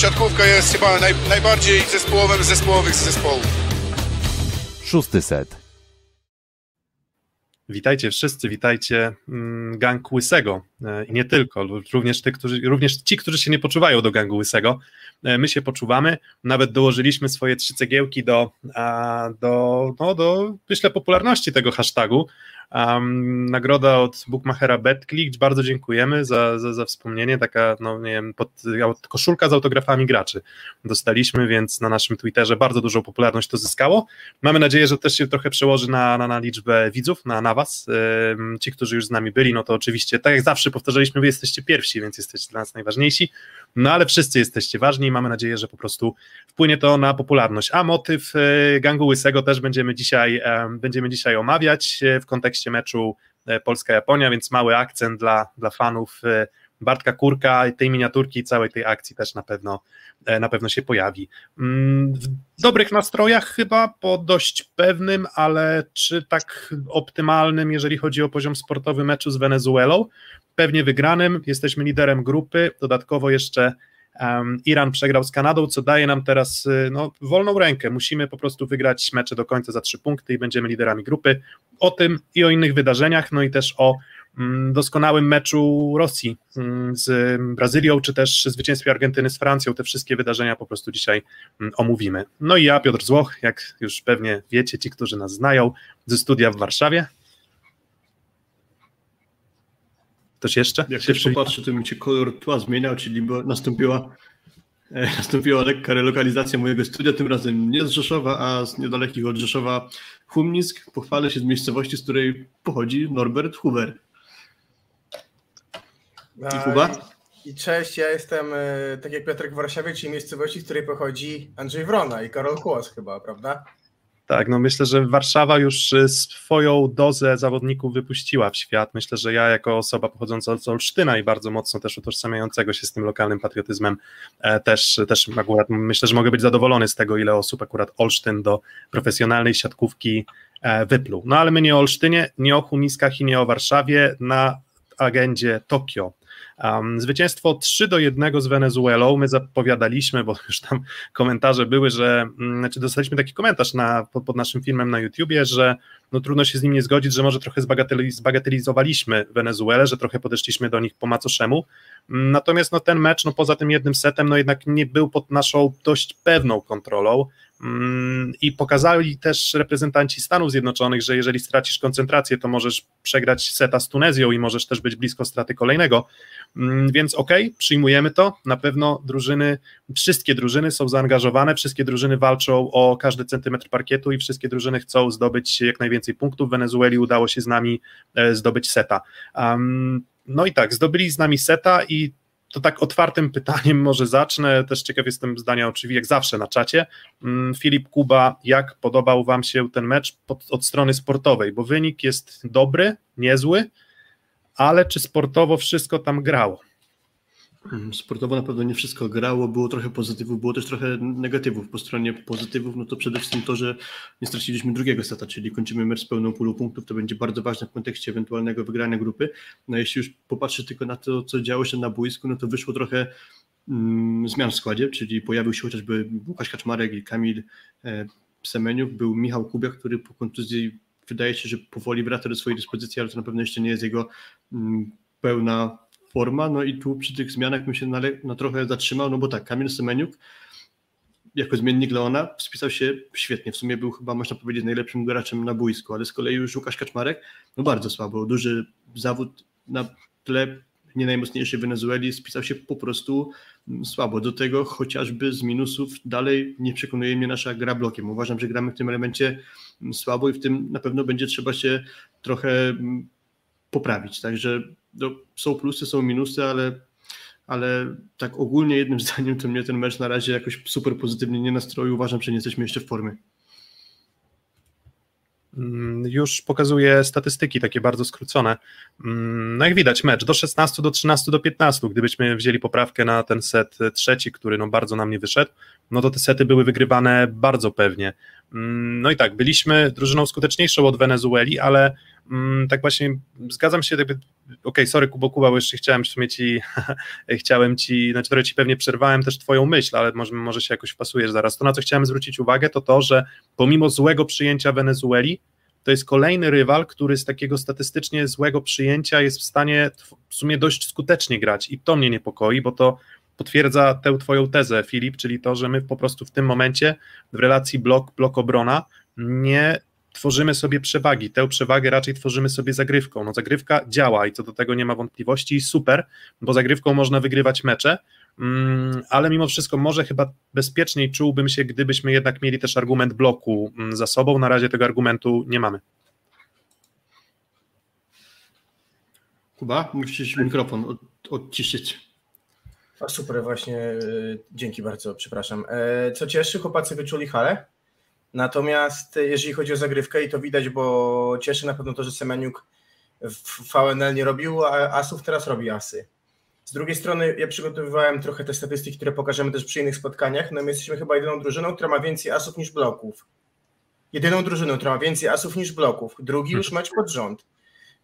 siatkówka jest chyba naj, najbardziej zespołowym zespołowych z zespołów. Szósty set. Witajcie wszyscy, witajcie mm, gang Łysego e, i nie tylko, również, ty, którzy, również ci, którzy się nie poczuwają do gangu Łysego. E, my się poczuwamy, nawet dołożyliśmy swoje trzy cegiełki do, do, no, do myślę, popularności tego hashtagu. Um, nagroda od Bookmachera BetClick, bardzo dziękujemy za, za, za wspomnienie, taka, no nie wiem, pod, koszulka z autografami graczy dostaliśmy, więc na naszym Twitterze bardzo dużą popularność to zyskało. Mamy nadzieję, że też się trochę przełoży na, na, na liczbę widzów, na, na was. Ci, którzy już z nami byli, no to oczywiście, tak jak zawsze powtarzaliśmy, wy jesteście pierwsi, więc jesteście dla nas najważniejsi, no ale wszyscy jesteście ważni i mamy nadzieję, że po prostu wpłynie to na popularność. A motyw e, gangu Łysego też będziemy dzisiaj, będziemy dzisiaj omawiać e, w kontekście meczu e, Polska-Japonia, więc mały akcent dla, dla fanów e, Bartka Kurka i tej miniaturki i całej tej akcji też na pewno, e, na pewno się pojawi. Mm, w dobrych nastrojach chyba, po dość pewnym, ale czy tak optymalnym, jeżeli chodzi o poziom sportowy meczu z Wenezuelą? Pewnie wygranym, jesteśmy liderem grupy, dodatkowo jeszcze Iran przegrał z Kanadą, co daje nam teraz y, no, wolną rękę. Musimy po prostu wygrać mecze do końca za trzy punkty i będziemy liderami grupy. O tym i o innych wydarzeniach, no i też o doskonałym meczu Rosji mm, z Brazylią, czy też zwycięstwie Argentyny z Francją. Te wszystkie wydarzenia po prostu dzisiaj mm, omówimy. No i ja, Piotr Złoch, jak już pewnie wiecie, ci, którzy nas znają, ze studia w Warszawie. Ktoś jeszcze? Jak się popatrzy, to mi się kolor tła zmieniał, czyli nastąpiła, e, nastąpiła lekka relokalizacja mojego studia, tym razem nie z Rzeszowa, a z niedalekich od Rzeszowa Humnisk. Pochwalę się z miejscowości, z której pochodzi Norbert Huber. I Kuba? I cześć, ja jestem, e, tak jak Piotrek w Warszawie, czyli miejscowości, z której pochodzi Andrzej Wrona i Karol Kłos chyba, prawda? Tak, no myślę, że Warszawa już y, swoją dozę zawodników wypuściła w świat. Myślę, że ja jako osoba pochodząca z Olsztyna i bardzo mocno też utożsamiającego się z tym lokalnym patriotyzmem e, też, też akurat myślę, że mogę być zadowolony z tego, ile osób akurat Olsztyn do profesjonalnej siatkówki e, wypluł. No ale my nie o Olsztynie, nie o Huniskach i nie o Warszawie, na agendzie Tokio Um, zwycięstwo 3 do 1 z Wenezuelą. My zapowiadaliśmy, bo już tam komentarze były, że mm, znaczy dostaliśmy taki komentarz na, pod, pod, naszym filmem na YouTubie, że no trudno się z nim nie zgodzić, że może trochę zbagatelizowaliśmy Wenezuelę, że trochę podeszliśmy do nich po macoszemu. Natomiast no, ten mecz, no, poza tym jednym setem, no jednak nie był pod naszą dość pewną kontrolą. Mm, I pokazali też reprezentanci Stanów Zjednoczonych, że jeżeli stracisz koncentrację, to możesz przegrać seta z Tunezją i możesz też być blisko straty kolejnego. Mm, więc okej, okay, przyjmujemy to. Na pewno drużyny, wszystkie drużyny są zaangażowane, wszystkie drużyny walczą o każdy centymetr parkietu i wszystkie drużyny chcą zdobyć jak najwięcej punktów. W Wenezueli udało się z nami e, zdobyć seta. No i tak, zdobyli z nami seta i to tak otwartym pytaniem może zacznę, też ciekaw jestem zdania oczywiście jak zawsze na czacie. Mm, Filip Kuba, jak podobał Wam się ten mecz pod, od strony sportowej, bo wynik jest dobry, niezły, ale czy sportowo wszystko tam grało? Mm, sportowo na pewno nie wszystko grało, było trochę pozytywów, było też trochę negatywów. Po stronie pozytywów, no to przede wszystkim to, że nie straciliśmy drugiego seta, czyli kończymy mecz z pełną pulą punktów, to będzie bardzo ważne w kontekście ewentualnego wygrania grupy. No jeśli już popatrzy tylko na to, co działo się na boisku, no to wyszło trochę mm, zmian w składzie, czyli pojawił się chociażby Łukasz Kaczmarek i Kamil e, Semeniuk, był Michał Kubiak, który po kontuzji wydaje się, że powoli wraca do swojej dyspozycji, ale to na pewno jeszcze nie jest jego mm, pełna forma, no i tu przy tych zmianach bym się na, na trochę zatrzymał, no bo tak, Kamil Semeniuk jako zmiennik Leona spisał się świetnie, w sumie był chyba można powiedzieć najlepszym graczem na boisku, ale z kolei już Łukasz Kaczmarek, no bardzo słabo, duży zawód na tle nie najmocniejszej Wenezueli spisał się po prostu słabo. Do tego chociażby z minusów dalej nie przekonuje mnie nasza gra blokiem. Uważam, że gramy w tym elemencie słabo i w tym na pewno będzie trzeba się trochę poprawić. Także no, są plusy, są minusy, ale, ale tak ogólnie jednym zdaniem to mnie ten mecz na razie jakoś super pozytywnie nie nastroił. Uważam, że nie jesteśmy jeszcze w formie. Mm, już pokazuje statystyki takie bardzo skrócone. Mm, no jak widać, mecz do 16, do 13, do 15. Gdybyśmy wzięli poprawkę na ten set trzeci, który no bardzo nam nie wyszedł, no to te sety były wygrywane bardzo pewnie. Mm, no i tak, byliśmy drużyną skuteczniejszą od Wenezueli, ale tak właśnie zgadzam się, jakby okay, sorry Kubo Kuba, bo jeszcze chciałem w sumie ci, chciałem ci, znaczy trochę ci pewnie przerwałem też twoją myśl, ale może, może się jakoś wpasujesz zaraz. To na co chciałem zwrócić uwagę to to, że pomimo złego przyjęcia Wenezueli, to jest kolejny rywal, który z takiego statystycznie złego przyjęcia jest w stanie w sumie dość skutecznie grać i to mnie niepokoi, bo to potwierdza tę twoją tezę, Filip, czyli to, że my po prostu w tym momencie w relacji blok, blok obrona nie tworzymy sobie przewagi. Tę przewagę raczej tworzymy sobie zagrywką. No zagrywka działa i co do tego nie ma wątpliwości super, bo zagrywką można wygrywać mecze, mm, ale mimo wszystko może chyba bezpieczniej czułbym się, gdybyśmy jednak mieli też argument bloku mm, za sobą. Na razie tego argumentu nie mamy. Kuba, musisz mikrofon od, odciszyć. A super, właśnie. y, Dzięki bardzo, przepraszam. E, Co cieszy, chłopacy wyczuli halę. Natomiast jeżeli chodzi o zagrywkę, i to widać, bo cieszy na pewno to, że Semeniuk w VNL nie robił a asów, teraz robi asy. Z drugiej strony ja przygotowywałem trochę te statystyki, które pokażemy też przy innych spotkaniach. No my jesteśmy chyba jedyną drużyną, która ma więcej asów niż bloków. Jedyną drużyną, która ma więcej asów niż bloków. Drugi już mecz pod rząd.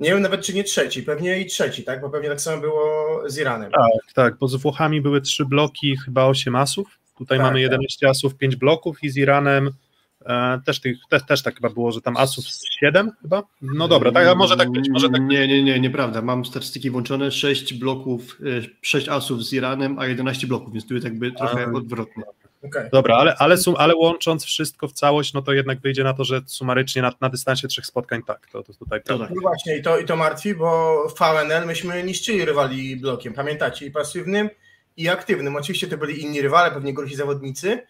Nie wiem nawet, czy nie trzeci, pewnie i trzeci, tak? Bo pewnie tak samo było z Iranem. Tak, tak, bo z Włochami były trzy bloki, chyba 8 asów. Tutaj Tak, mamy tak. 11 asów, 5 bloków i z Iranem e, też, tych, też, też tak chyba było, że tam asów 7 chyba? No dobra, tak, a może tak być, może tak być. Nie, nie, nie, nieprawda. Mam statystyki włączone, 6 bloków, 6 asów z Iranem, a 11 bloków, więc tu jest jakby trochę A. odwrotnie. Okej. Dobra, ale, ale, sum, ale łącząc wszystko w całość, no to jednak wyjdzie na to, że sumarycznie na, na dystansie trzech spotkań tak, to, to tutaj To tak. No właśnie, i to, i to martwi, bo w VNL myśmy niszczyli rywali blokiem, pamiętacie, i pasywnym, i aktywnym. Oczywiście to byli inni rywale, pewnie gorsi zawodnicy,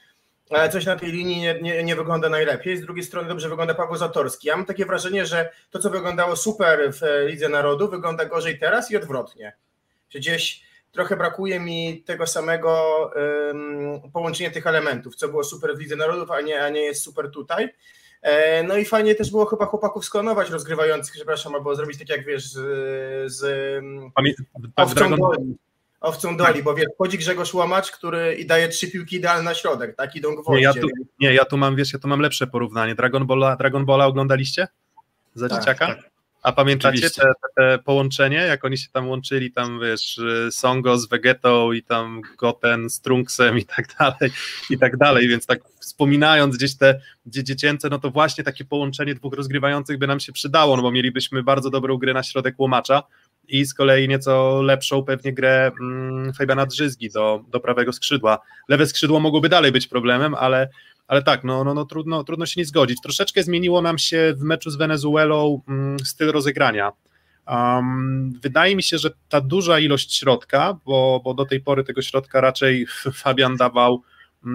ale coś na tej linii nie, nie, nie wygląda najlepiej. Z drugiej strony dobrze wygląda Paweł Zatorski. Ja mam takie wrażenie, że to, co wyglądało super w e, Lidze Narodu, wygląda gorzej teraz i odwrotnie. Gdzieś trochę brakuje mi tego samego ym, połączenia tych elementów, co było super w Lidze Narodów, a nie, a nie jest super tutaj. E, No i fajnie też było chyba chłopaków sklonować rozgrywających, przepraszam, albo zrobić tak jak wiesz z, z Pamię- owcą Dragon, doli. Bo wiesz, wchodzi Grzegorz Łomacz, który i daje trzy piłki idealne na środek, tak? Idą gwoździe. nie, ja tu, nie, ja tu mam, wiesz, ja tu mam lepsze porównanie. Dragon Balla, Dragon Balla oglądaliście? Za Tak, dzieciaka? tak. A pamiętacie te, te połączenie, jak oni się tam łączyli, tam wiesz, y, Songo z Vegetą i tam Goten z Trunksem i tak dalej, i tak dalej, więc tak wspominając gdzieś te dzie- dziecięce, no to właśnie takie połączenie dwóch rozgrywających by nam się przydało, no bo mielibyśmy bardzo dobrą grę na środek łomacza i z kolei nieco lepszą pewnie grę mm, Fabiana Drzyzgi do, do prawego skrzydła. Lewe skrzydło mogłoby dalej być problemem, ale ale tak, no, no, no trudno, trudno się nie zgodzić. Troszeczkę zmieniło nam się w meczu z Wenezuelą mm, styl rozegrania. Um, wydaje mi się, że ta duża ilość środka, bo, bo do tej pory tego środka raczej Fabian dawał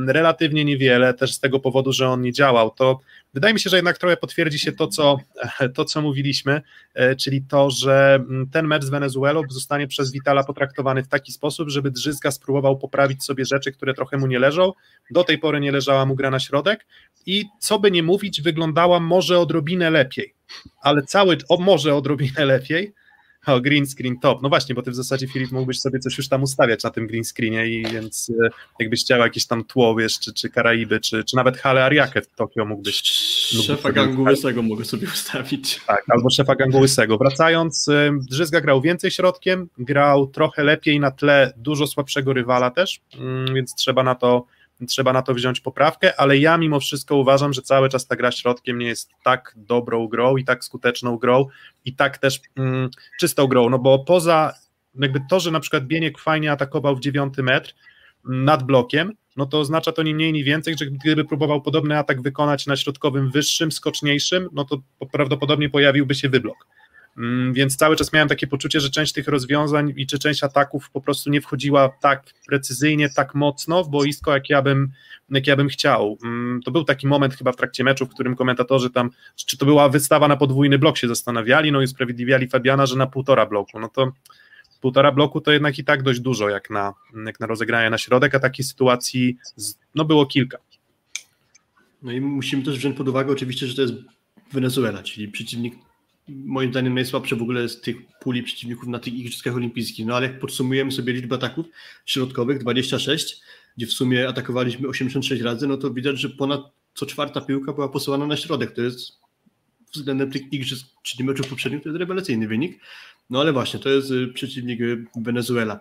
relatywnie niewiele, też z tego powodu, że on nie działał, to wydaje mi się, że jednak trochę potwierdzi się to, co, to, co mówiliśmy, e, czyli to, że mm, ten mecz z Wenezuelą zostanie przez Vitala potraktowany w taki sposób, żeby Drzyzga spróbował poprawić sobie rzeczy, które trochę mu nie leżą. Do tej pory nie leżała mu gra na środek i co by nie mówić, wyglądała może odrobinę lepiej, ale cały, o, może odrobinę lepiej, o, green screen top. No właśnie, bo ty w zasadzie, Filip, mógłbyś sobie coś już tam ustawiać na tym green screenie i więc e, jakbyś chciał jakieś tam tło, wiesz, czy, czy Karaiby, czy, czy nawet Hale Ariakę w Tokio mógłbyś Szefa gangu łysego mogę sobie ustawić. tak, albo szefa gangu łysego. Wracając, ym, Drzyzga grał więcej środkiem, grał trochę lepiej na tle dużo słabszego rywala też, ym, więc trzeba na to trzeba na to wziąć poprawkę, ale ja mimo wszystko uważam, że cały czas ta gra środkiem nie jest tak dobrą grą i tak skuteczną grą i tak też ym, czystą grą, no bo poza jakby to, że na przykład Bieniek fajnie atakował w dziewiąty metr mm, nad blokiem, no to oznacza to ni mniej, ni więcej, że gdyby próbował podobny atak wykonać na środkowym wyższym, skoczniejszym, no to prawdopodobnie pojawiłby się wyblok. Mm, Więc cały czas miałem takie poczucie, że część tych rozwiązań i czy część ataków po prostu nie wchodziła tak precyzyjnie, tak mocno w boisko, jak ja bym, jak ja bym chciał. Mm, To był taki moment chyba w trakcie meczu, w którym komentatorzy tam, czy to była wystawa na podwójny blok się zastanawiali, no i usprawiedliwiali Fabiana, że na półtora bloku. No to półtora bloku to jednak i tak dość dużo jak na, jak na rozegranie na środek, a takich sytuacji no było kilka. No i musimy też wziąć pod uwagę oczywiście, że to jest Wenezuela, czyli przeciwnik moim zdaniem najsłabszy w ogóle z tych puli przeciwników na tych Igrzyskach Olimpijskich. No ale jak podsumujemy sobie liczbę ataków środkowych, 26, gdzie w sumie atakowaliśmy 86 razy, no to widać, że ponad co czwarta piłka była posyłana na środek. To jest względem tych Igrzysk, czyli meczów poprzednich, to jest rewelacyjny wynik. No ale właśnie, to jest y, przeciwnik y, Wenezuela.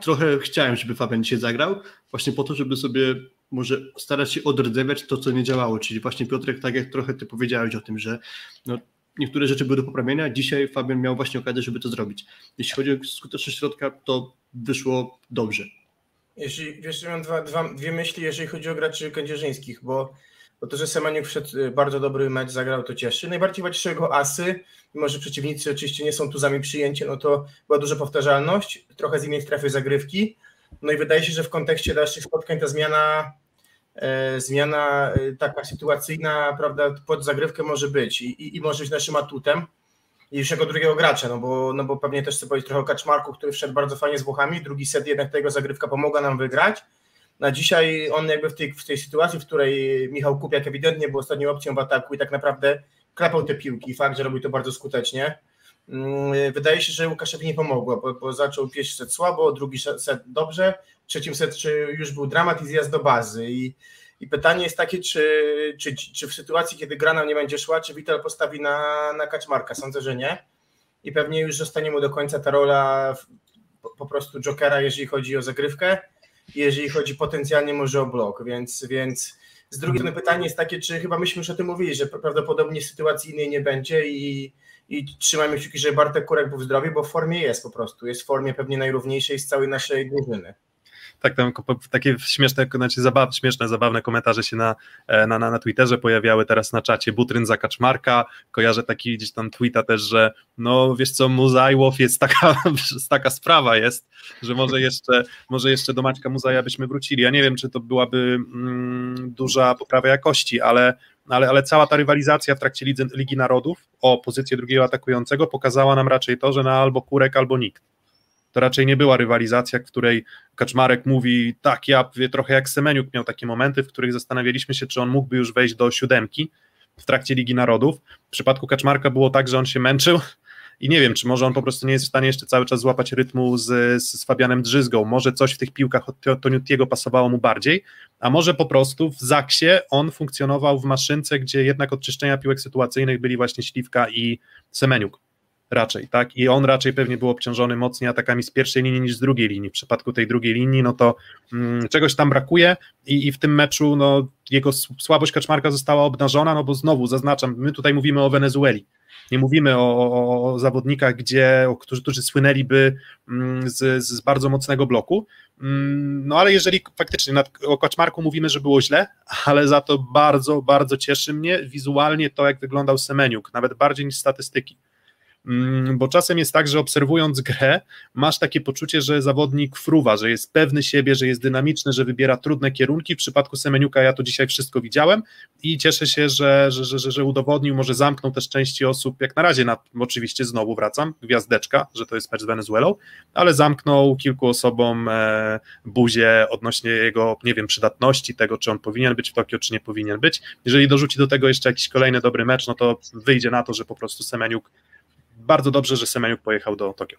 Trochę chciałem, żeby Fabian dzisiaj zagrał, właśnie po to, żeby sobie może starać się odrdzewiać to, co nie działało. Czyli właśnie Piotrek, tak jak trochę ty powiedziałeś o tym, że no, niektóre rzeczy były do poprawienia, dzisiaj Fabian miał właśnie okazję, żeby to zrobić. Jeśli chodzi o skuteczność środka, to wyszło dobrze. Jeśli, wiesz, mam dwa, dwa, dwie myśli, jeżeli chodzi o graczy kędzierzyńskich, bo, bo to, że Semeniuk wszedł y, bardzo dobry mecz, zagrał, to cieszy. Najbardziej właśnie jego asy, mimo że przeciwnicy oczywiście nie są tu zami przyjęci, no to była duża powtarzalność, trochę z innej strefy zagrywki, no i wydaje się, że w kontekście dalszych spotkań ta zmiana zmiana e, taka sytuacyjna, prawda, pod zagrywkę może być i, i, i może być naszym atutem i już jako drugiego gracza, no bo, no bo pewnie też chcę powiedzieć trochę o Kaczmarku, który wszedł bardzo fajnie z Włochami, drugi set jednak tego zagrywka pomogła nam wygrać, na dzisiaj on jakby w tej, w tej sytuacji, w której Michał Kupiak ewidentnie był ostatnią opcją w ataku i tak naprawdę klepał te piłki, fakt, że robił to bardzo skutecznie, wydaje się, że Łukaszowi nie pomogło, bo, bo zaczął pierwszy set słabo, drugi set dobrze, trzecim set czy już był dramat i zjazd do bazy i i pytanie jest takie, czy, czy, czy w sytuacji, kiedy gra nam nie będzie szła, czy Vital postawi na, na Kaczmarka? Sądzę, że nie. I pewnie już zostanie mu do końca ta rola po, po prostu jokera, jeżeli chodzi o zagrywkę, jeżeli chodzi potencjalnie może o blok, więc, więc z drugiej strony pytanie jest takie, czy chyba myśmy już o tym mówili, że prawdopodobnie sytuacji innej nie będzie i, i trzymajmy kciuki, że Bartek Kurek był w zdrowiu, bo w formie jest po prostu, jest w formie pewnie najrówniejszej z całej naszej drużyny tak tam takie śmieszne, znaczy zabaw, śmieszne, zabawne komentarze się na, e, na, na, na Twitterze pojawiały teraz na czacie. Butryn za Kaczmarka, kojarzę taki gdzieś tam tweeta też, że no wiesz co, Muzajłow jest taka, taka sprawa jest, że może jeszcze, może jeszcze do Maćka Muzaja byśmy wrócili. Ja nie wiem, czy to byłaby mm, duża poprawa jakości, ale ale, ale cała ta rywalizacja w trakcie Ligi, Ligi Narodów o pozycję drugiego atakującego pokazała nam raczej to, że na albo Kurek, albo nikt to raczej nie była rywalizacja, w której Kaczmarek mówi, tak, ja trochę jak Semeniuk miał takie momenty, w których zastanawialiśmy się, czy on mógłby już wejść do siódemki w trakcie Ligi Narodów. W przypadku Kaczmarka było tak, że on się męczył i nie wiem, czy może on po prostu nie jest w stanie jeszcze cały czas złapać rytmu z, z, Fabianem Drzyzgą, może coś w tych piłkach od Toniutiego pasowało mu bardziej, a może po prostu w Zaksie on funkcjonował w maszynce, gdzie jednak od czyszczenia piłek sytuacyjnych byli właśnie Śliwka i Semeniuk raczej, tak? I on raczej pewnie był obciążony mocniej atakami z pierwszej linii niż z drugiej linii. W przypadku tej drugiej linii, no to mm, czegoś tam brakuje i, i w tym meczu, no, jego słabość Kaczmarka została obnażona, no bo znowu zaznaczam, my tutaj mówimy o Wenezueli. Nie mówimy o, o, o zawodnikach, gdzie, o, którzy, którzy słynęliby mm, z, z bardzo mocnego bloku. Mm, no ale jeżeli faktycznie nad, o Kaczmarku mówimy, że było źle, ale za to bardzo, bardzo cieszy mnie wizualnie to, jak wyglądał Semeniuk, nawet bardziej niż statystyki bo czasem jest tak, że obserwując grę, masz takie poczucie, że zawodnik fruwa, że jest pewny siebie, że jest dynamiczny, że wybiera trudne kierunki. W przypadku Semeniuka ja to dzisiaj wszystko widziałem i cieszę się, że, że, że, że udowodnił, może zamknął też części osób, jak na razie, na, oczywiście znowu wracam, gwiazdeczka, że to jest mecz z Wenezuelą, ale zamknął kilku osobom e, buzię odnośnie jego, nie wiem, przydatności, tego, czy on powinien być w Tokio, czy nie powinien być. Jeżeli dorzuci do tego jeszcze jakiś kolejny dobry mecz, no to wyjdzie na to, że po prostu Semeniuk bardzo dobrze, że Semeniuk pojechał do Tokio.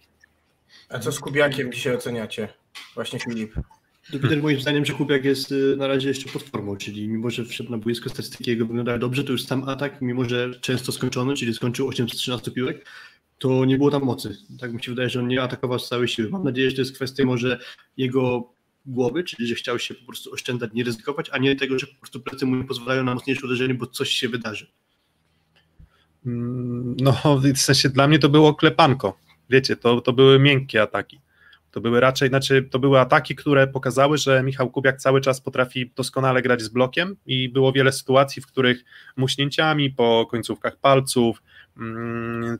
A co z Kubiakiem dzisiaj oceniacie? Właśnie Filip. Dopiero moim zdaniem, że Kubiak jest y, na razie jeszcze pod formą, czyli mimo, że wszedł na boisko, statystyki jego wyglądały dobrze, to już sam atak, mimo że często skończony, czyli skończył 813 piłek, to nie było tam mocy. Tak mi się wydaje, że on nie atakował z całej siły. Mam nadzieję, że to jest kwestia może jego głowy, czyli że chciał się po prostu oszczędzać, nie ryzykować, a nie tego, że po prostu plecy mu nie pozwalają na mocniejsze uderzenie, bo coś się wydarzy. Mm, no, w sensie dla mnie to było klepanko. Wiecie, to, to były miękkie ataki. To były raczej, znaczy, to były ataki, które pokazały, że Michał Kubiak cały czas potrafi doskonale grać z blokiem i było wiele sytuacji, w których muśnięciami po końcówkach palców,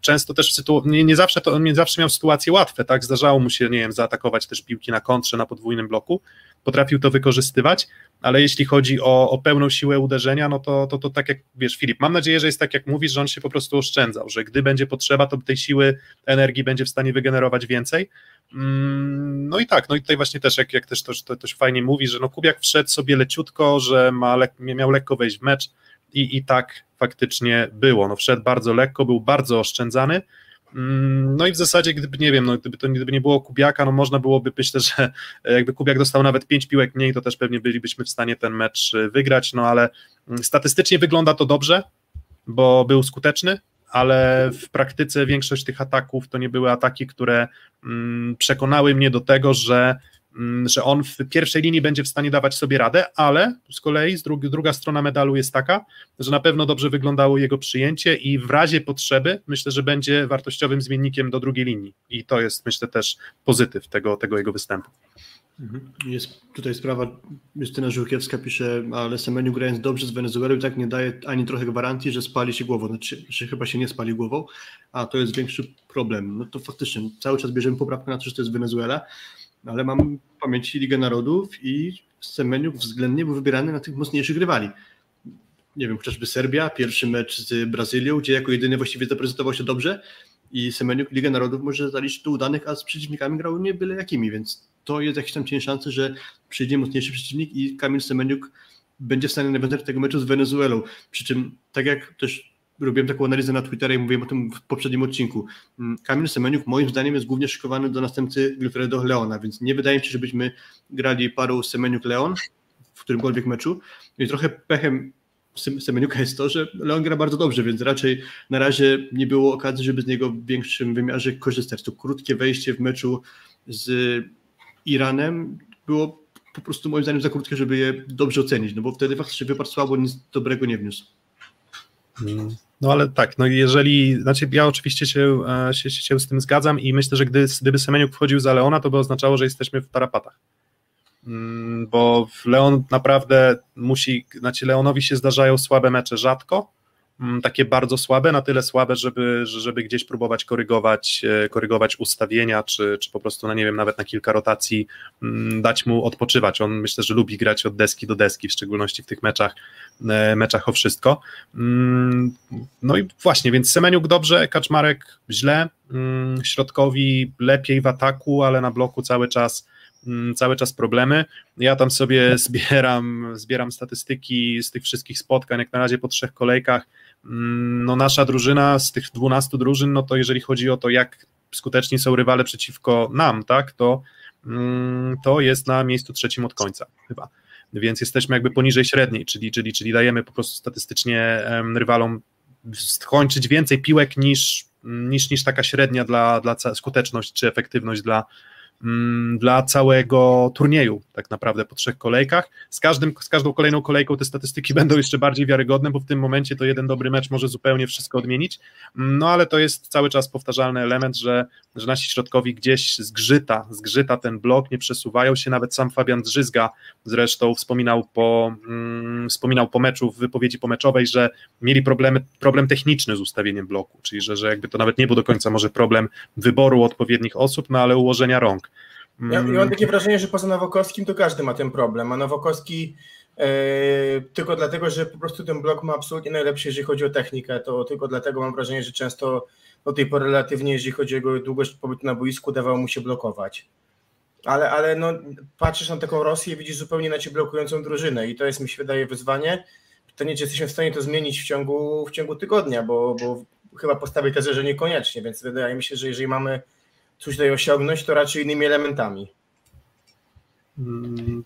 często też nie, nie, zawsze to, nie zawsze miał sytuacje łatwe, tak, zdarzało mu się, nie wiem, zaatakować też piłki na kontrze, na podwójnym bloku, potrafił to wykorzystywać, ale jeśli chodzi o, o pełną siłę uderzenia, no to, to, to tak jak wiesz, Filip, mam nadzieję, że jest tak jak mówisz, że on się po prostu oszczędzał, że gdy będzie potrzeba, to tej siły, energii będzie w stanie wygenerować więcej. Mm, no i tak, no i tutaj właśnie też, jak, jak też to, to, to fajnie mówi, że no Kubiak wszedł sobie leciutko, że ma lek, miał lekko wejść w mecz i, i tak faktycznie było. No wszedł bardzo lekko, był bardzo oszczędzany, Mm, no i w zasadzie, gdyby nie wiem, no, gdyby to gdyby nie było Kubiaka, no można byłoby, myślę, że jakby Kubiak dostał nawet pięć piłek mniej, to też pewnie bylibyśmy w stanie ten mecz y, wygrać, no ale mm, statystycznie wygląda to dobrze, bo był skuteczny, ale w praktyce większość tych ataków to nie były ataki, które mm, przekonały mnie do tego, że że on w pierwszej linii będzie w stanie dawać sobie radę, ale z kolei z drugi, druga strona medalu jest taka, że na pewno dobrze wyglądało jego przyjęcie i w razie potrzeby myślę, że będzie wartościowym zmiennikiem do drugiej linii i to jest myślę też pozytyw tego, tego jego występu. Mhm. Jest tutaj sprawa, Justyna Żółkiewska pisze, ale Semeniu grając dobrze z Wenezuelą i tak nie daje ani trochę gwarancji, że spali się głową, znaczy, że chyba się nie spali głową, a to jest większy problem. No to faktycznie cały czas bierzemy poprawkę na to, że to jest Wenezuela, ale mam w pamięci Ligę Narodów i Semeniuk względnie był wybierany na tych mocniejszych rywali. Nie wiem, chociażby Serbia, pierwszy mecz z Brazylią, gdzie jako jedyny właściwie zaprezentował się dobrze i Semeniuk Ligę Narodów może zaliczyć do udanych, a z przeciwnikami grał nie byle jakimi, więc to jest jakiś tam cień szansy, że przyjdzie mocniejszy przeciwnik i Kamil Semeniuk będzie w stanie nawiązać tego meczu z Wenezuelą. Przy czym, tak jak też robiłem taką analizę na Twitterze i mówiłem o tym w poprzednim odcinku. Mm, Kamil Semeniuk moim zdaniem jest głównie szykowany do następcy Wilfredo Leona, więc nie wydaje mi się, żebyśmy grali parą Semeniuk-Leon w którymkolwiek meczu. I trochę pechem Semeniuka jest to, że Leon gra bardzo dobrze, więc raczej na razie nie było okazji, żeby z niego w większym wymiarze korzystać. To krótkie wejście w meczu z Iranem było po prostu moim zdaniem za krótkie, żeby je dobrze ocenić, no bo wtedy faktycznie wypadł słabo, nic dobrego nie wniósł. Hmm. No ale tak, no jeżeli, znaczy ja oczywiście się, e, się, się z tym zgadzam i myślę, że gdy, gdyby Semeniuk wchodził za Leona, to by oznaczało, że jesteśmy w tarapatach. Mm, bo Leon naprawdę musi, znaczy Leonowi się zdarzają słabe mecze rzadko, takie bardzo słabe, na tyle słabe, żeby, żeby gdzieś próbować korygować, e, korygować ustawienia, czy, czy po prostu, no nie wiem, nawet na kilka rotacji mm, dać mu odpoczywać. On myślę, że lubi grać od deski do deski, w szczególności w tych meczach, e, meczach o wszystko. Mm, no i właśnie, więc Semeniuk dobrze, Kaczmarek źle, środkowi lepiej w ataku, ale na bloku cały czas cały czas problemy. Ja tam sobie zbieram, zbieram statystyki z tych wszystkich spotkań, jak na razie po trzech kolejkach Mm, no nasza drużyna z tych 12 drużyn, no to jeżeli chodzi o to, jak skuteczni są rywale przeciwko nam, tak, to, mm, to jest na miejscu trzecim od końca chyba. Więc jesteśmy jakby poniżej średniej, czyli, czyli, czyli dajemy po prostu statystycznie rywalom skończyć więcej piłek niż, niż, niż taka średnia dla, dla skuteczność czy efektywność dla, Mm, dla całego turnieju, tak naprawdę po trzech kolejkach. Z, każdym, z każdą kolejną kolejką te statystyki będą jeszcze bardziej wiarygodne, bo w tym momencie to jeden dobry mecz może zupełnie wszystko odmienić. Mm, no ale to jest cały czas powtarzalny element, że, że nasi środkowi gdzieś zgrzyta, zgrzyta ten blok, nie przesuwają się. Nawet sam Fabian Drzyzga zresztą wspominał po, mm, wspominał po meczu w wypowiedzi pomeczowej, że mieli problemy, problem techniczny z ustawieniem bloku, czyli że, że jakby to nawet nie był do końca może problem wyboru odpowiednich osób, no ale ułożenia rąk. Ja, ja, mam mm. takie wrażenie, że poza Nowokowskim to każdy ma ten problem, a Nowokowski e, tylko dlatego, że po prostu ten blok ma absolutnie najlepszy, jeżeli chodzi o technikę, to tylko dlatego mam wrażenie, że często do tej pory relatywnie, jeżeli chodzi o jego długość pobytu na boisku, dawało mu się blokować. Ale, ale no, patrzysz na taką Rosję i widzisz zupełnie inaczej blokującą drużynę i to jest, mi się wydaje, wyzwanie. Pytanie, czy jesteśmy w stanie to zmienić w ciągu, w ciągu tygodnia, bo, bo chyba postawię tezę, że niekoniecznie, więc wydaje mi się, że jeżeli mamy coś tutaj osiągnąć, to raczej innymi elementami. Mm,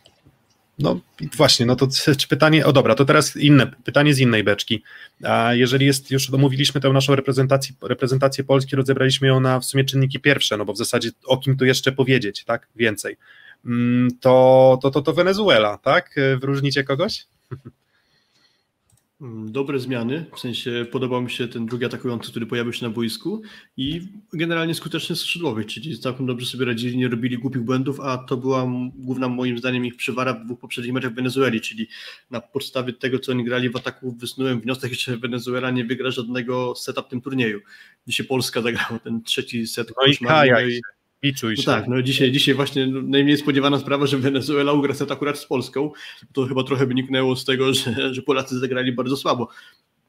no właśnie, no to pytanie, o dobra, to teraz inne, pytanie z innej beczki. A jeżeli jest, już omówiliśmy tę naszą reprezentację, reprezentację Polski, rozebraliśmy ją na w sumie czynniki pierwsze, no bo w zasadzie o kim tu jeszcze powiedzieć, tak, więcej, mm, to, to, to, to Wenezuela, tak, wyróżnicie kogoś? Mm, dobre zmiany, w sensie podobał mi się ten drugi atakujący, który pojawił się na boisku i generalnie skuteczny skrzydłowy, czyli całkiem dobrze sobie radzili, nie robili głupich błędów, a to była główna moim zdaniem ich przywara w dwóch poprzednich meczach w Wenezueli, czyli na podstawie tego, co oni grali w ataku, wysnułem wniosek, że Wenezuela nie wygra żadnego seta w tym turnieju. Dzisiaj Polska zagrała ten trzeci set. No i kajaj no Biczuj no tak, no dzisiaj, dzisiaj właśnie najmniej spodziewana sprawa, że Wenezuela ugra set akurat z Polską. To chyba trochę wyniknęło z tego, że, że Polacy zagrali bardzo słabo.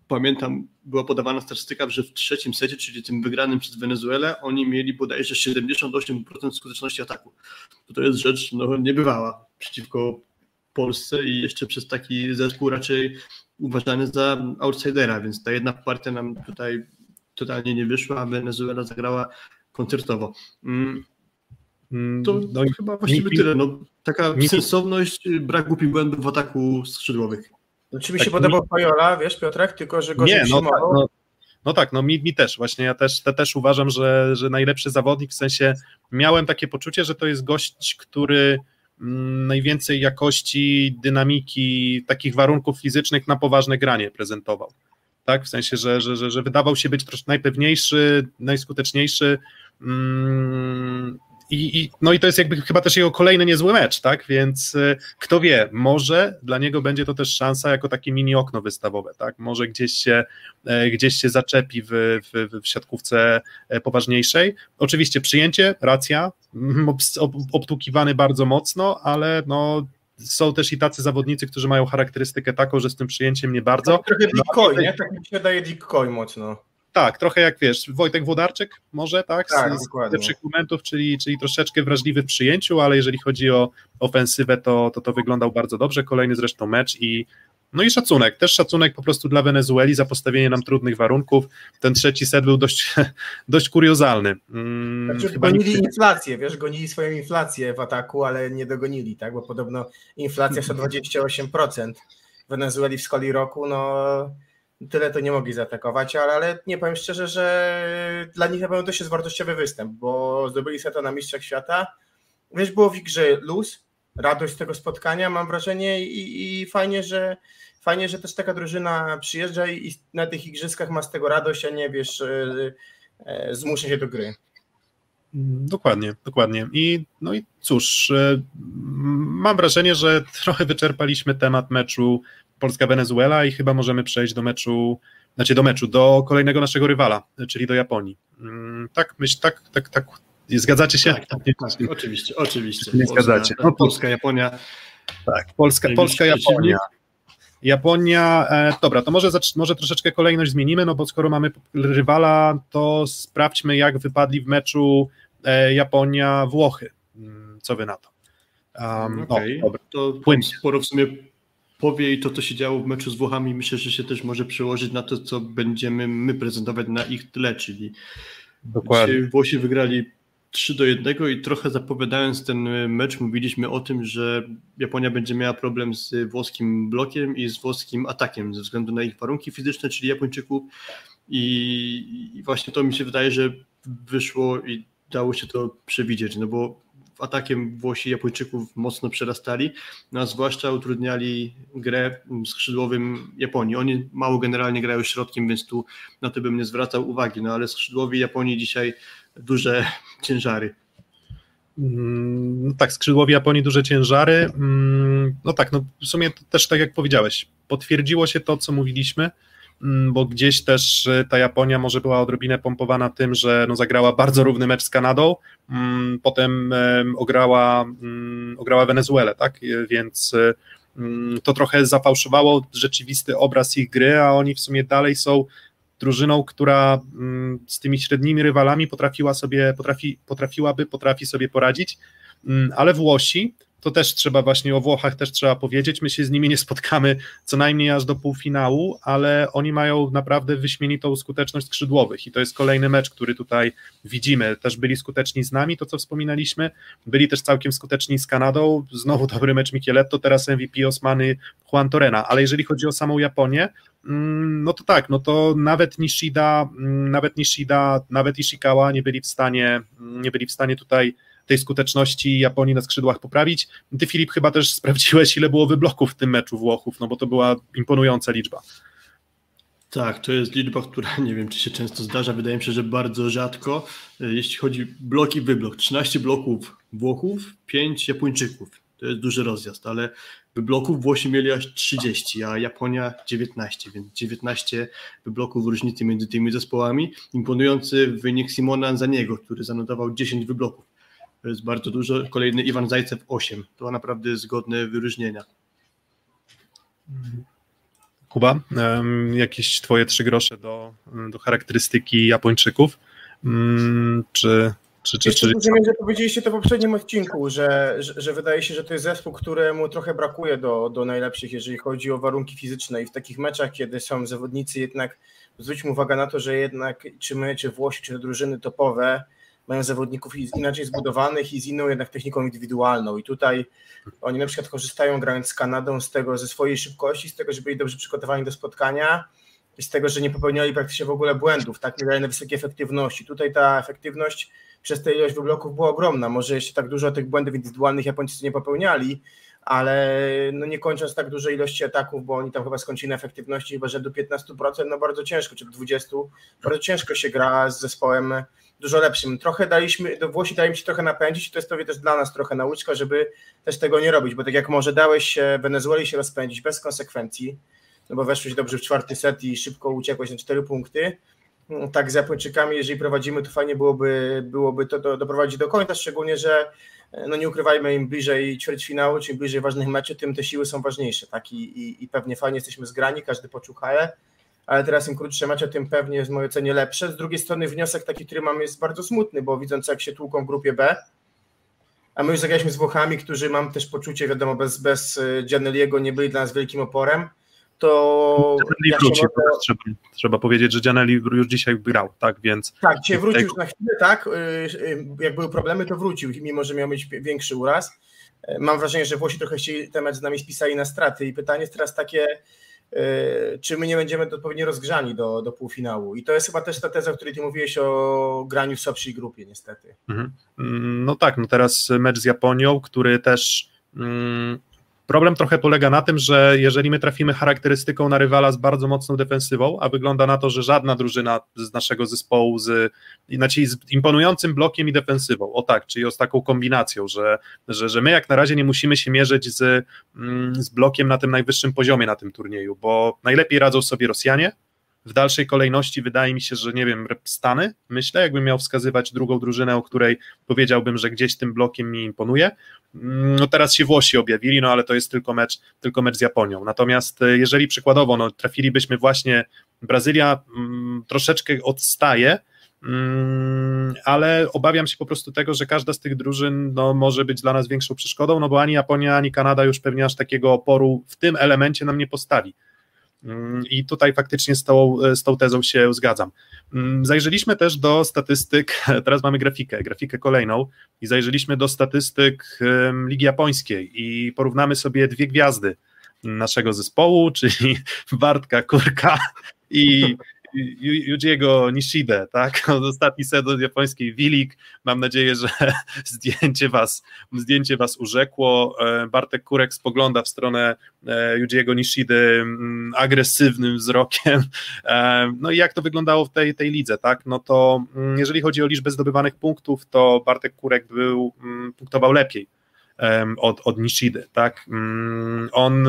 Pamiętam, była podawana statystyka, że w trzecim secie, czyli tym wygranym przez Wenezuelę, oni mieli bodajże 78% skuteczności ataku. To, to jest rzecz no, niebywała przeciwko Polsce i jeszcze przez taki zespół raczej uważany za outsidera, więc ta jedna partia nam tutaj totalnie nie wyszła, a Wenezuela zagrała koncertowo. Mm. Mm, to no, chyba właściwie mi, tyle. No, taka mi, sensowność, brak głupich błędów w ataku skrzydłowych. No, czy mi się tak, podobał Fajola, wiesz Piotrek, tylko że go nie, no, tak, no, No tak, no mi, mi też, właśnie ja też, te, też uważam, że, że najlepszy zawodnik, w sensie miałem takie poczucie, że to jest gość, który mm, najwięcej jakości, dynamiki, takich warunków fizycznych na poważne granie prezentował. Tak, w sensie, że, że, że, że wydawał się być troszkę najpewniejszy, najskuteczniejszy. Mm, i, I, no i to jest jakby chyba też jego kolejny niezły mecz, tak? Więc y, kto wie, może dla niego będzie to też szansa jako takie mini okno wystawowe, tak? Może gdzieś się, e, gdzieś się zaczepi w, w, w siatkówce e, poważniejszej. Oczywiście przyjęcie, racja, obtłukiwany bardzo mocno, ale no są też i tacy zawodnicy, którzy mają charakterystykę taką, że z tym przyjęciem nie bardzo. Tak, trochę Dick no, nie? Tak mi się daje Dick mocno. Tak, trochę jak wiesz, Wojtek Włodarczyk może, tak? tak z, z lepszych momentów, czyli, czyli troszeczkę wrażliwy w przyjęciu, ale jeżeli chodzi o ofensywę, to, to to wyglądał bardzo dobrze. Kolejny zresztą mecz i no i szacunek, też szacunek po prostu dla Wenezueli za postawienie nam trudnych warunków. Ten trzeci set był dość, dość kuriozalny. Hmm, znaczy, gonili nikt... inflację, wiesz, gonili swoją inflację w ataku, ale nie dogonili, tak? Bo podobno inflacja 128% w Wenezueli w skali roku, no tyle to nie mogli zaatakować, ale, ale nie powiem szczerze, że dla nich na pewno to jest wartościowy występ, bo zdobyli seta na Mistrzach Świata. Wiesz, było w grze luz, radość z tego spotkania, mam wrażenie i, i fajnie, że fajnie, że też taka drużyna przyjeżdża i na tych igrzyskach ma z tego radość, a nie wiesz, e, e, zmusza się do gry. Dokładnie, dokładnie. I no i cóż, e, mam wrażenie, że trochę wyczerpaliśmy temat meczu Polska-Wenezuela i chyba możemy przejść do meczu, znaczy do meczu, do kolejnego naszego rywala, czyli do Japonii. Mm, tak, myśl, tak, tak, tak. Zgadzacie się? Tak, tak, tak oczywiście, oczywiście. Nie zgadzacie. No, Polska, Japonia. Tak, Polska, Polska Japonia. Japonia, e, dobra, to może, może troszeczkę kolejność zmienimy, no bo skoro mamy rywala, to sprawdźmy, jak wypadli w meczu e, Japonia-Włochy. Mm, co wy na to? Um, okay. o, dobra. To sporo w sumie powie i to, co się działo w meczu z Włochami, myślę, że się też może przełożyć na to, co będziemy my prezentować na ich tle, czyli Dokładnie. Włosi wygrali 3 do 1 i trochę zapowiadając ten mecz mówiliśmy o tym, że Japonia będzie miała problem z włoskim blokiem i z włoskim atakiem ze względu na ich warunki fizyczne, czyli Japończyków i właśnie to mi się wydaje, że wyszło i dało się to przewidzieć, no bo atakiem Włosi Japończyków mocno przerastali, no a zwłaszcza utrudniali grę skrzydłowym Japonii. Oni mało generalnie grają środkiem, więc tu na to bym nie zwracał uwagi, no ale skrzydłowi Japonii dzisiaj duże ciężary. Mm, no tak, skrzydłowi Japonii duże ciężary. Mm, no tak, no w sumie też tak jak powiedziałeś, potwierdziło się to, co mówiliśmy. Mm, bo gdzieś też e, ta Japonia może była odrobinę pompowana tym, że no zagrała bardzo równy mecz z Kanadą, mm, potem ograła, mm, ograła Wenezuelę, tak, e, więc e, to trochę zafałszowało rzeczywisty obraz ich gry, a oni w sumie dalej są drużyną, która z tymi średnimi rywalami potrafiła sobie, potrafi, potrafiłaby, potrafi sobie poradzić, ale Włosi to też trzeba właśnie o Włochach też trzeba powiedzieć. My się z nimi nie spotkamy co najmniej aż do półfinału, ale oni mają naprawdę wyśmienitą skuteczność skrzydłowych i to jest kolejny mecz, który tutaj widzimy. Też byli skuteczni z nami, to co wspominaliśmy, byli też całkiem skuteczni z Kanadą. Znowu dobry mecz Micheletto, teraz MVP Osmany Juan Torena, ale jeżeli chodzi o samą Japonię, mm, no to tak, no to nawet Nishida, mm, nawet Nishida, nawet Ishikawa nie byli w stanie, nie byli w stanie tutaj tej skuteczności Japonii na skrzydłach poprawić. Ty, Filip, chyba też sprawdziłeś, ile było wybloków w tym meczu Włochów, no bo to była imponująca liczba. Tak, to jest liczba, która nie wiem, czy się często zdarza. Wydaje mi się, że bardzo rzadko. Jeśli chodzi blok i wyblok, 13 bloków Włochów, 5 Japończyków. To jest duży rozjazd, ale wybloków Włosi mieli aż 30, a Japonia 19, więc 19 wybloków różnicy między tymi zespołami. Imponujący wynik Simona Anzaniego, który zanotował 10 wybloków. To jest bardzo dużo. Kolejny Iwan Zajcew 8. To naprawdę zgodne wyróżnienia. Kuba, jakieś twoje trzy grosze do, do charakterystyki Japończyków? Mm, czy, czy, czy, czy... Rozumiem, że powiedzieliście to w poprzednim odcinku, że, że, że, wydaje się, że to jest zespół, któremu trochę brakuje do, do najlepszych, jeżeli chodzi o warunki fizyczne i w takich meczach, kiedy są zawodnicy jednak, zwróćmy uwagę na to, że jednak czy my, czy Włosi, czy drużyny topowe mają zawodników inaczej zbudowanych i z inną jednak techniką indywidualną. I tutaj oni na przykład korzystają grając z Kanadą z tego, ze swojej szybkości, z tego, że byli dobrze przygotowani do spotkania z tego, że nie popełniali praktycznie w ogóle błędów, tak, nie daje na wysokiej efektywności. Tutaj ta efektywność przez tę ilość wybloków była ogromna. Może jeszcze tak dużo tych błędów indywidualnych Japończycy nie popełniali, ale no nie kończąc tak dużej ilości ataków, bo oni tam chyba skończyli na efektywności chyba rzędu 15%, no bardzo ciężko, czy 20%, bardzo ciężko się gra z zespołem dużo lepszym. Trochę daliśmy, do Włosi dali mi się trochę napędzić i to jest pewnie też dla nas trochę nauczka, żeby też tego nie robić, bo tak jak może dałeś się Wenezueli się rozpędzić bez konsekwencji, no bo weszłeś dobrze w czwarty set i szybko uciekłeś na cztery punkty, no tak z Japończykami, jeżeli prowadzimy, to fajnie byłoby, byłoby to do, doprowadzić do końca, szczególnie, że no nie ukrywajmy, im bliżej ćwierćfinału, czym bliżej ważnych meczów, tym te siły są ważniejsze, tak? I, i, i pewnie fajnie jesteśmy zgrani, każdy poczuł hale, ale teraz im krótsze mecze, tym pewnie jest w mojej ocenie lepsze. Z drugiej strony wniosek taki, który mam jest bardzo smutny, bo widząc jak się tłuką w grupie B, a my już zagraliśmy z Włochami, którzy mam też poczucie, wiadomo, bez, bez Gianelliego nie byli dla nas wielkim oporem, to... Ja wróci, mogę... trzeba, trzeba powiedzieć, że Gianelli już dzisiaj grał, tak, więc... Tak, dzisiaj wrócił tego... już na chwilę, tak, jak były problemy, to wrócił, mimo że miał mieć większy uraz. Mam wrażenie, że Włosi trochę się temat z nami spisali na straty i pytanie jest teraz takie, czy my nie będziemy odpowiednio rozgrzani do, do półfinału. I to jest chyba też ta teza, o której ty mówiłeś o graniu w słabszej grupie, niestety. Mhm. No tak, no teraz mecz z Japonią, który też Problem trochę polega na tym, że jeżeli my trafimy charakterystyką na rywala z bardzo mocną defensywą, a wygląda na to, że żadna drużyna z naszego zespołu z, znaczy z imponującym blokiem i defensywą, o tak, czyli z taką kombinacją, że, że, że my jak na razie nie musimy się mierzyć z, mm, z blokiem na tym najwyższym poziomie na tym turnieju, bo najlepiej radzą sobie Rosjanie, w dalszej kolejności wydaje mi się, że nie wiem, Stany, myślę, jakbym miał wskazywać drugą drużynę, o której powiedziałbym, że gdzieś tym blokiem mi imponuje. Mm, no teraz się Włosi objawili, no ale to jest tylko mecz, tylko mecz z Japonią. Natomiast e, jeżeli przykładowo no, trafilibyśmy właśnie, Brazylia mm, troszeczkę odstaje, mm, ale obawiam się po prostu tego, że każda z tych drużyn no, może być dla nas większą przeszkodą, no bo ani Japonia, ani Kanada już pewnie aż takiego oporu w tym elemencie nam nie postawi. Mm, I tutaj faktycznie z tą, z tą tezą się zgadzam. Mm, zajrzeliśmy też do statystyk, teraz mamy grafikę, grafikę kolejną, i zajrzeliśmy do statystyk Ligi Japońskiej i porównamy sobie dwie gwiazdy naszego zespołu, czyli Bartka Kurka i Yujiego Nishide, tak? Ostatni set od japońskiej Wilik. Mam nadzieję, że zdjęcie was, zdjęcie was urzekło. E, Bartek Kurek spogląda w stronę e, Yujiego Nishide mm, agresywnym wzrokiem. E, no i jak to wyglądało w tej, tej lidze, tak? No to mm, jeżeli chodzi o liczbę zdobywanych punktów, to Bartek Kurek był, mm, punktował lepiej od, od Nishide, tak? On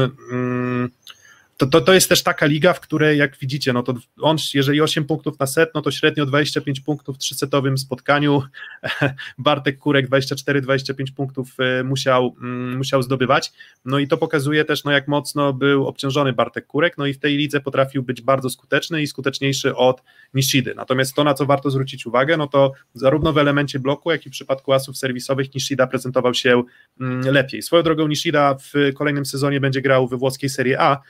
to, to, to jest też taka liga, w której jak widzicie, no to on, jeżeli 8 punktów na set, no to średnio 25 punktów w trzysetowym spotkaniu, Bartek Kurek 24-25 punktów e, musiał, mm, musiał zdobywać, no i to pokazuje też, no jak mocno był obciążony Bartek Kurek, no i w tej lidze potrafił być bardzo skuteczny i skuteczniejszy od Nishidy, natomiast to, na co warto zwrócić uwagę, no to zarówno w elemencie bloku, jak i w przypadku asów serwisowych Nishida prezentował się mm, lepiej. Swoją drogą Nishida w kolejnym sezonie będzie grał we włoskiej Serie A,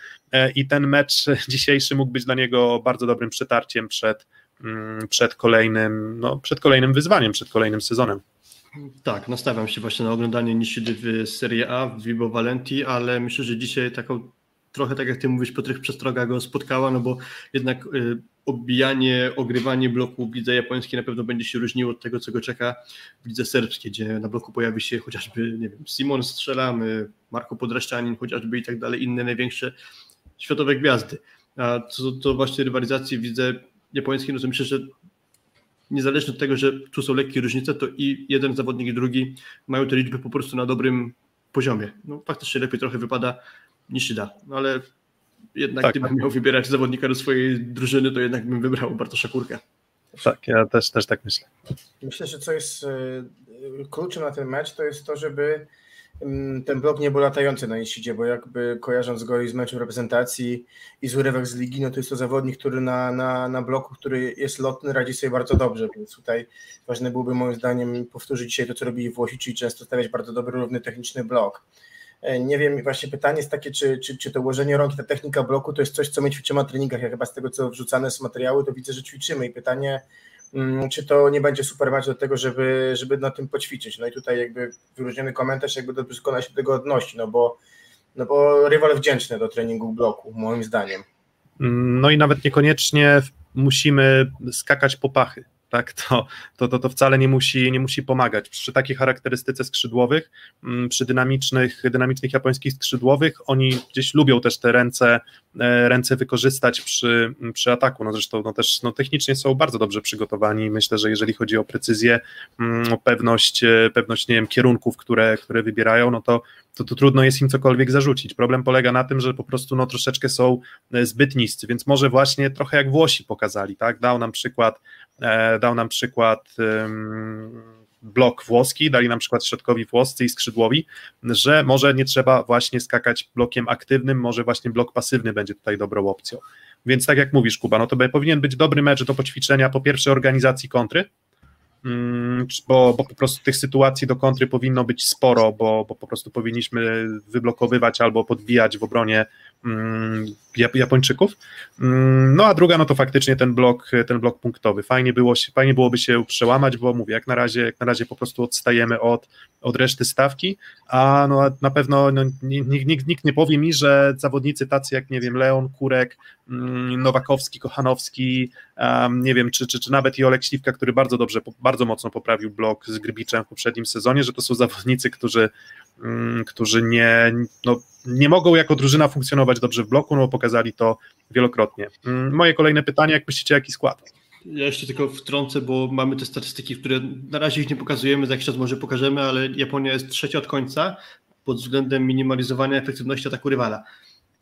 i ten mecz dzisiejszy mógł być dla niego bardzo dobrym przetarciem przed, mm, przed, kolejnym, no, przed kolejnym wyzwaniem, przed kolejnym sezonem. Tak, nastawiam się właśnie na oglądanie Nishidy w Serie A, w Vibo Valenti, ale myślę, że dzisiaj taką trochę tak jak ty mówisz, Piotr przestroga go spotkała, no bo jednak y, obijanie, ogrywanie bloku w lidze japońskiej na pewno będzie się różniło od tego, co go czeka w lidze serbskiej, gdzie na bloku pojawi się chociażby, nie wiem, Simon Strzelamy, Marko Podraszczanin chociażby i tak dalej, inne największe światowe gwiazdy. A co do właśnie rywalizacji widzę japońskiej, no to myślę, że niezależnie od tego, że tu są lekkie różnice, to i jeden zawodnik i drugi mają te liczby po prostu na dobrym poziomie. No faktycznie lepiej trochę wypada niż się da, no ale jednak tak, gdybym miał wybierać zawodnika do swojej drużyny, to jednak bym wybrał Bartosza Kurka. Tak, ja też, też tak myślę. Myślę, że co jest e, kluczem na ten mecz, to jest to, żeby ten blok nie był latający na Nishidzie, bo jakby kojarząc go i z meczem reprezentacji i z urywek z ligi, no to jest to zawodnik, który na, na, na bloku, który jest lotny, radzi sobie bardzo dobrze, więc tutaj ważne byłoby moim zdaniem powtórzyć dzisiaj to, co robili Włosi, czyli często stawiać bardzo dobry, równy techniczny blok. E, nie wiem, właśnie pytanie jest takie, czy, czy, czy to ułożenie rąk, ta technika bloku to jest coś, co my ćwiczymy na treningach. Ja chyba z tego, co wrzucane są materiały, to widzę, że ćwiczymy i pytanie, czy to nie będzie super mecz do tego, żeby, żeby na tym poćwiczyć. No i tutaj jakby wyróżniony komentarz jakby doskonale się do tego odnosi, no bo, no bo rywal wdzięczny do treningu bloku, moim zdaniem. Mm, no i nawet niekoniecznie musimy skakać po pachy tak, to, to, to, to wcale nie musi, nie musi pomagać. Przy takiej charakterystyce skrzydłowych, mm, przy dynamicznych, dynamicznych japońskich skrzydłowych, oni gdzieś lubią też te ręce, ręce wykorzystać przy, przy ataku. No zresztą no też no technicznie są bardzo dobrze przygotowani. Myślę, że jeżeli chodzi o precyzję, o pewność, e, pewność nie wiem, kierunków, które, które wybierają, no to to, to trudno jest im cokolwiek zarzucić. Problem polega na tym, że po prostu no, troszeczkę są e, zbyt niscy, więc może właśnie trochę jak Włosi pokazali, tak? Dał nam przykład, e, dał nam przykład blok włoski, dali nam przykład środkowi włoscy i skrzydłowi, że może nie trzeba właśnie skakać blokiem aktywnym, może właśnie blok pasywny będzie tutaj dobrą opcją. Więc tak jak mówisz, Kuba, no to powinien być dobry mecz do poćwiczenia po pierwsze organizacji kontry, Mm, bo, bo po prostu tych sytuacji do kontry powinno być sporo, bo, bo po prostu powinniśmy wyblokowywać albo podbijać w obronie Japończyków. Mm, no a druga, no to faktycznie ten blok, ten blok punktowy. Fajnie, było, fajnie byłoby się przełamać, bo mówię, jak na razie, jak na razie po prostu odstajemy od, od reszty stawki, a no, na pewno no, nikt, nikt, nikt nie powie mi, że zawodnicy tacy jak, nie wiem, Leon, Kurek, Nowakowski, Kochanowski, um, nie wiem, czy, czy, czy nawet i Olek Śliwka, który bardzo dobrze, bardzo mocno poprawił blok z Grbiczem w poprzednim sezonie, że to są zawodnicy, którzy, którzy nie, no, nie mogą jako drużyna funkcjonować dobrze w bloku, no pokazali to wielokrotnie. Um, moje kolejne pytanie, jak myślicie, jaki skład? Ja jeszcze tylko wtrącę, bo mamy te statystyki, które na razie ich nie pokazujemy, za jakiś czas może pokażemy, ale Japonia jest trzecia od końca pod względem minimalizowania efektywności ataku rywala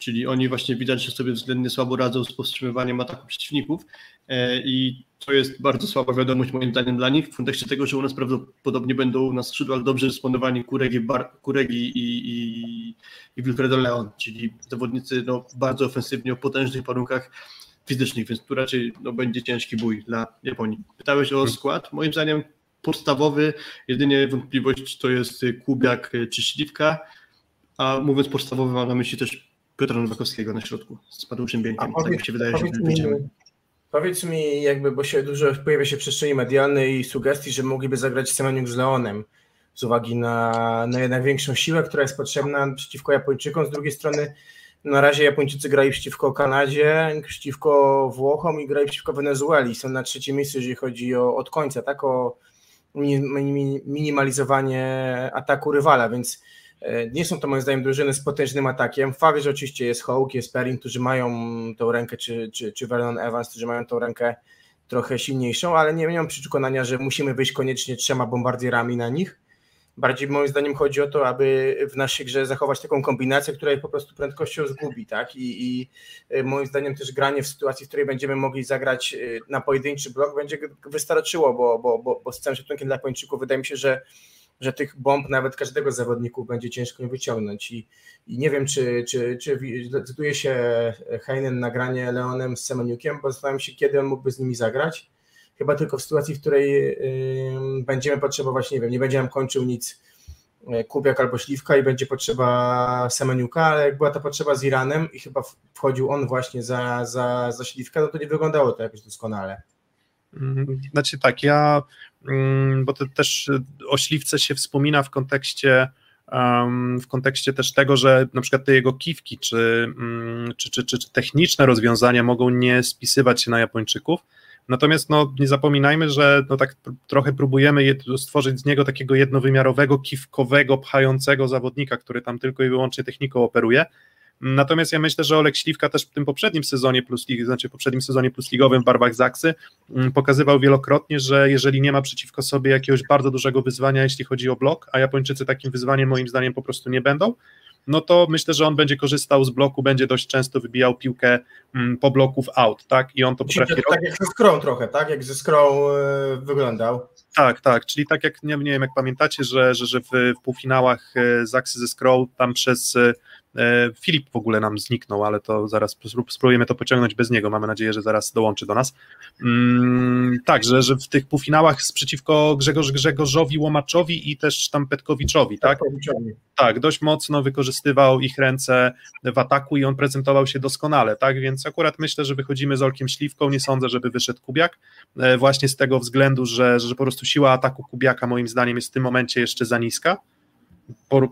czyli oni właśnie widać, że sobie względnie słabo radzą z powstrzymywaniem ataku przeciwników e, i to jest bardzo słaba wiadomość moim zdaniem dla nich, w kontekście tego, że u nas prawdopodobnie będą na skrzydłach dobrze dysponowani Kuregi, Bar, Kuregi i, i, i Wilfredo Leon, czyli zawodnicy no, bardzo ofensywnie o potężnych warunkach fizycznych, więc tu raczej no, będzie ciężki bój dla Japonii. Pytałeś o skład, moim zdaniem podstawowy, jedynie wątpliwość to jest Kubiak czy Śliwka, a mówiąc podstawowy mam na myśli też Piotra Nowakowskiego na środku z Mateuszem Bieńkiem. Tak mi się wydaje, że będziemy. Powiedz mi, jakby, bo się dużo pojawia się w przestrzeni medialnej i sugestii, że mogliby zagrać Semeniuk z Leonem z uwagi na, na jednak większą siłę, która jest potrzebna przeciwko Japończykom. Z drugiej strony na razie Japończycy grają przeciwko Kanadzie, przeciwko Włochom i grają przeciwko Wenezueli. Są na trzecim miejscu, jeżeli chodzi o od końca, tak? O minimalizowanie ataku rywala, więc nie są to moim zdaniem drużyny z potężnym atakiem. Fakt, że oczywiście jest Hawk, jest Perrin, którzy mają tą rękę, czy, czy, czy Vernon Evans, którzy mają tą rękę trochę silniejszą, ale nie, mam przekonania, że musimy wyjść koniecznie trzema bombardierami na nich. Bardziej moim zdaniem chodzi o to, aby w naszej grze zachować taką kombinację, która po prostu prędkością zgubi, tak? I, I, e, moim zdaniem też granie w sytuacji, w której będziemy mogli zagrać e, na pojedynczy blok będzie wystarczyło, bo, bo, bo, bo z całym szacunkiem dla Japończyków wydaje mi się, że że tych bomb nawet każdego z zawodników będzie ciężko wyciągnąć. I, i nie wiem, czy, czy, czy decyduje się Heinen na granie Leonem z Semeniukiem, bo zastanawiam się, kiedy on mógłby z nimi zagrać. Chyba tylko w sytuacji, w której yy, będziemy potrzebować, nie wiem, nie będzie nam kończył nic y, Kubiak albo Śliwka i będzie potrzeba Semeniuka, ale jak była ta potrzeba z Iranem i chyba wchodził on właśnie za, za, za Śliwka, no to nie wyglądało to jakoś doskonale. Mm, znaczy tak, ja, bo to też o Śliwce się wspomina w kontekście w kontekście też tego, że na przykład te jego kiwki czy, mm, czy, czy, czy, techniczne rozwiązania mogą nie spisywać się na Japończyków. Natomiast no, nie zapominajmy, że no, tak trochę próbujemy stworzyć z niego takiego jednowymiarowego, kiwkowego, pchającego zawodnika, który tam tylko i wyłącznie techniką operuje. Natomiast ja myślę, że Olek Śliwka też w tym poprzednim sezonie plus znaczy poprzednim sezonie plusligowym w barwach Zaksy mm, pokazywał wielokrotnie, że jeżeli nie ma przeciwko sobie jakiegoś bardzo dużego wyzwania, jeśli chodzi o blok, a Japończycy takim wyzwaniem moim zdaniem po prostu nie będą, no to myślę, że on będzie korzystał z bloku, będzie dość często wybijał piłkę mm, po bloków out, tak? I on to potrafi Tak jak ze Skrą trochę, tak? Jak ze Skrą e, wyglądał. Tak, tak, czyli tak jak, nie, nie wiem jak pamiętacie, że, że, że w, w półfinałach e, Zaksy ze Skrą tam przez E, Filip w ogóle nam zniknął, ale to zaraz spróbujemy to pociągnąć bez niego. Mamy nadzieję, że zaraz dołączy do nas. Mm, tak, że, że w tych półfinałach przeciwko Grzegorz, Grzegorzowi Łomaczowi i też tam Petkowiczowi, tak? Tak, dość mocno wykorzystywał ich ręce w ataku i on prezentował się doskonale, tak? Więc akurat myślę, że wychodzimy z Olkiem Śliwką. Nie sądzę, żeby wyszedł Kubiak. E, właśnie z tego względu, że, że po prostu siła ataku Kubiaka moim zdaniem jest w tym momencie jeszcze za niska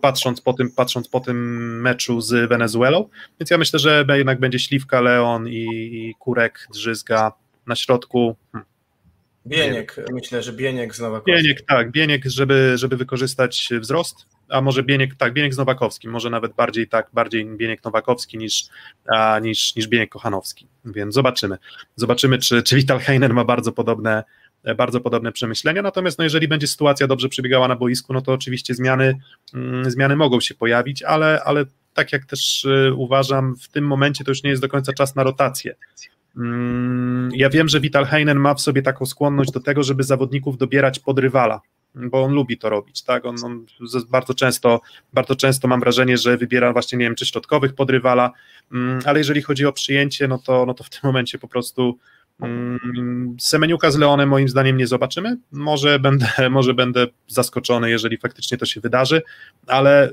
patrząc po, tym, patrząc po tym meczu z Wenezuelą, więc ja myślę, że jednak będzie Śliwka, Leon i, i Kurek, Drzyzga na środku. Hmm. Bieniek, myślę, że Bieniek z Nowakowskim. Bieniek, tak, Bieniek, żeby, żeby wykorzystać wzrost, a może Bieniek, tak, Bieniek z Nowakowskim, może nawet bardziej tak, bardziej Bieniek Nowakowski niż, a, niż, niż Bieniek Kochanowski, więc zobaczymy. Zobaczymy, czy, czy Vital Heiner ma bardzo podobne, bardzo podobne przemyślenia, natomiast no, jeżeli będzie sytuacja dobrze przebiegała na boisku, no to oczywiście zmiany, mm, zmiany mogą się pojawić, ale, ale tak jak też y, uważam, w tym momencie to już nie jest do końca czas na rotację. Mm, ja wiem, że Vital Heinen ma w sobie taką skłonność do tego, żeby zawodników dobierać pod rywala, bo on lubi to robić, tak? On, on, bardzo często, bardzo często mam wrażenie, że wybiera właśnie, nie wiem, czy środkowych pod rywala, mm, ale jeżeli chodzi o przyjęcie, no to, no to w tym momencie po prostu Semeniuka z Leonem moim zdaniem nie zobaczymy. Może będę, może będę zaskoczony, jeżeli faktycznie to się wydarzy, ale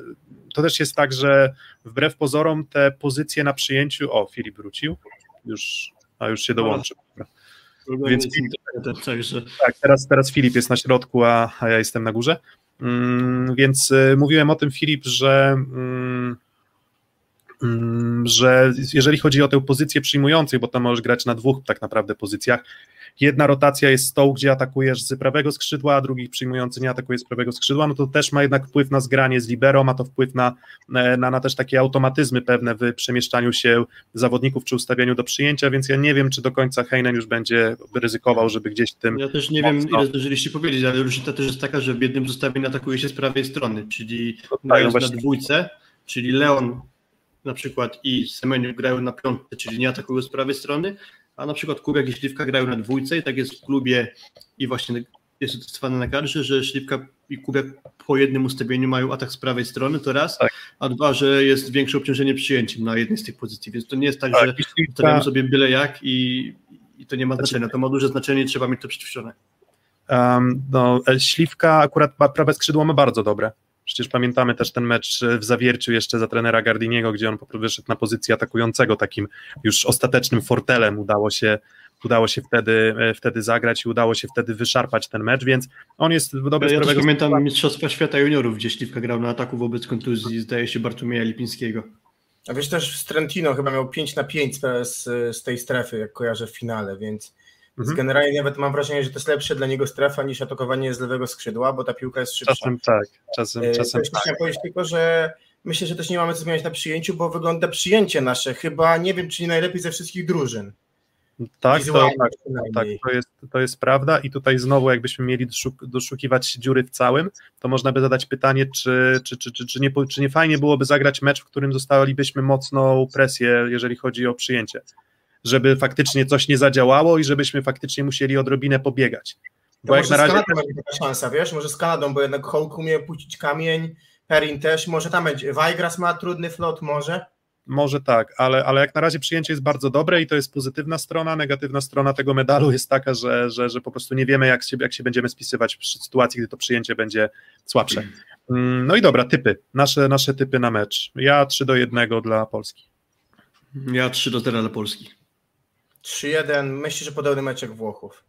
to też jest tak, że wbrew pozorom te pozycje na przyjęciu. O, Filip wrócił. Już a już się dołączył. Więc tak, teraz, teraz Filip jest na środku, a, a ja jestem na górze. Mm, więc y, mówiłem o tym, Filip, że, mm, mm, że jeżeli chodzi o tę pozycję przyjmującą, bo tam możesz grać na dwóch tak naprawdę pozycjach, jedna rotacja jest z tą, gdzie atakujesz z prawego skrzydła, a drugi przyjmujący nie atakuje z prawego skrzydła, no to też ma jednak wpływ na zgranie z libero, ma to wpływ na, na, na też takie automatyzmy pewne w przemieszczaniu się zawodników czy ustawianiu do przyjęcia, więc ja nie wiem, czy do końca Heinen już będzie ryzykował, żeby gdzieś tym... Ja też nie mocno... wiem, ile zdążyliście powiedzieć, ale różnica też jest taka, że w jednym zestawieniu atakuje się z prawej strony, czyli no, tak, no na dwójce, czyli Leon na przykład i Semeniu grają na piątce, czyli nie atakują z prawej strony, a na przykład Kubiak i Śliwka grają na dwójce i tak jest w klubie i właśnie jest utestowane na kadrze, że Śliwka i Kubiak po jednym ustawieniu mają atak z prawej strony, to raz, tak. a dwa, że jest większe obciążenie przyjęciem na jednej z tych pozycji, więc to nie jest tak, tak że ustawiamy sobie byle jak i, i to nie ma znaczy- znaczenia, to ma duże znaczenie trzeba mieć to przećwiczone. Um, no, Śliwka akurat prawe skrzydło ma bardzo dobre, Przecież pamiętamy też ten mecz w zawierciu jeszcze za trenera Gardiniego, gdzie on po prostu wyszedł na pozycję atakującego, takim już ostatecznym fortelem udało się, udało się wtedy, e, wtedy zagrać i udało się wtedy wyszarpać ten mecz, więc on jest w dobrej Ja też pamiętam Mistrzostwa Świata Juniorów, gdzie Śliwka grał na ataku wobec kontuzji, zdaje się, Bartumieja Lipińskiego. A wiesz też w Trentino chyba miał 5 na 5 z, z tej strefy, jak kojarzę w finale, więc Mhm. Generalnie nawet mam wrażenie, że to jest lepsze dla niego strefa niż atakowanie z lewego skrzydła, bo ta piłka jest szybsza. Czasem tak, czasem, e, czasem tak. Chciałem powiedzieć tylko, że myślę, że też nie mamy co zmieniać na przyjęciu, bo wygląda przyjęcie nasze chyba, nie wiem, czy nie najlepiej ze wszystkich drużyn. Tak, to, tak, tak to, jest, to jest prawda i tutaj znowu jakbyśmy mieli doszuk doszukiwać dziury w całym, to można by zadać pytanie, czy, czy, czy, czy, czy, nie, czy nie fajnie byłoby zagrać mecz, w którym zostalibyśmy mocną presję, jeżeli chodzi o przyjęcie żeby faktycznie coś nie zadziałało i żebyśmy faktycznie musieli odrobinę pobiegać. Bo jak na razie. Z Kanadą będzie taka szansa, wiesz? Może z Kanadą, bo jednak Hulk umie puścić kamień, Perin też, może tam będzie. Wajgras ma trudny flot, może. Może tak, ale, ale jak na razie przyjęcie jest bardzo dobre i to jest pozytywna strona. Negatywna strona tego medalu jest taka, że, że, że po prostu nie wiemy, jak się, jak się będziemy spisywać w sytuacji, gdy to przyjęcie będzie słabsze. Mm, no i dobra, typy. Nasze, nasze typy na mecz. Ja 3 do 1 dla Polski. Ja 3 do 0 dla Polski. 3-1, myślę, że podobny mecz jak Włochów.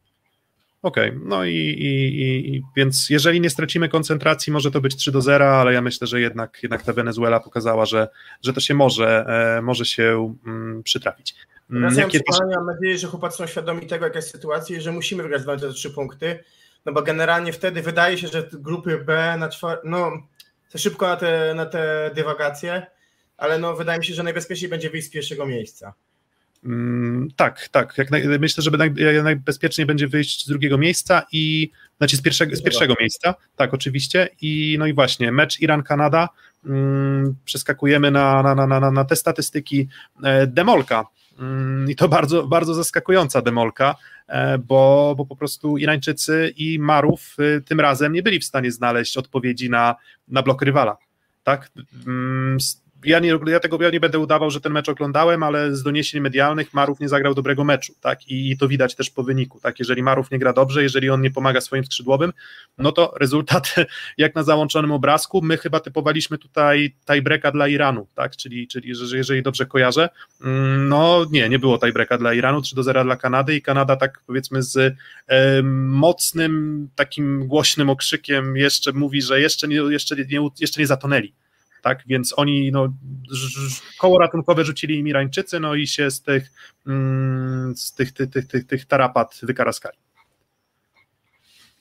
Okej, okay. no i, i, i, więc jeżeli nie stracimy koncentracji, może to być 3 do 0, ale ja myślę, że jednak, jednak ta Wenezuela pokazała, że, że to się może, e, może się mm, przytrafić. Mm, Jakie mam nadzieję, że chłopacy są świadomi tego, jaka jest sytuacja i że musimy wygrać te trzy punkty, no bo generalnie wtedy wydaje się, że grupy B na czwar- no za szybko na te, na te dywagacje, ale no wydaje mi się, że najbezpieczniej będzie wyjść z pierwszego miejsca. Mm, tak, tak. Jak naj, myślę, że naj, najbezpieczniej będzie wyjść z drugiego miejsca i znaczy z pierwszego, z pierwszego miejsca, tak, oczywiście. I no i właśnie, mecz Iran-Kanada. Mm, przeskakujemy na, na, na, na, na te statystyki. E, demolka. Mm, I to bardzo, bardzo zaskakująca demolka, e, bo, bo po prostu Irańczycy i Marów y, tym razem nie byli w stanie znaleźć odpowiedzi na, na blok rywala. Tak? Ja, nie, ja tego ja nie będę udawał, że ten mecz oglądałem, ale z doniesień medialnych Marów nie zagrał dobrego meczu, tak? I, I, to widać też po wyniku, tak? Jeżeli Marów nie gra dobrze, jeżeli on nie pomaga swoim skrzydłowym, no to rezultat jak na załączonym obrazku, my chyba typowaliśmy tutaj tiebreaka dla Iranu, tak? Czyli, czyli że jeżeli dobrze kojarzę, mm, no nie, nie było tiebreaka dla Iranu, 3 do 0 dla Kanady i Kanada tak powiedzmy z mocnym, takim głośnym okrzykiem jeszcze mówi, że jeszcze nie, jeszcze nie, jeszcze nie zatonęli tak, więc oni no, koło ratunkowe rzucili im Irańczycy, no i się z tych, mm, z tych, tych, tych, tych, tych tarapat wykaraskali.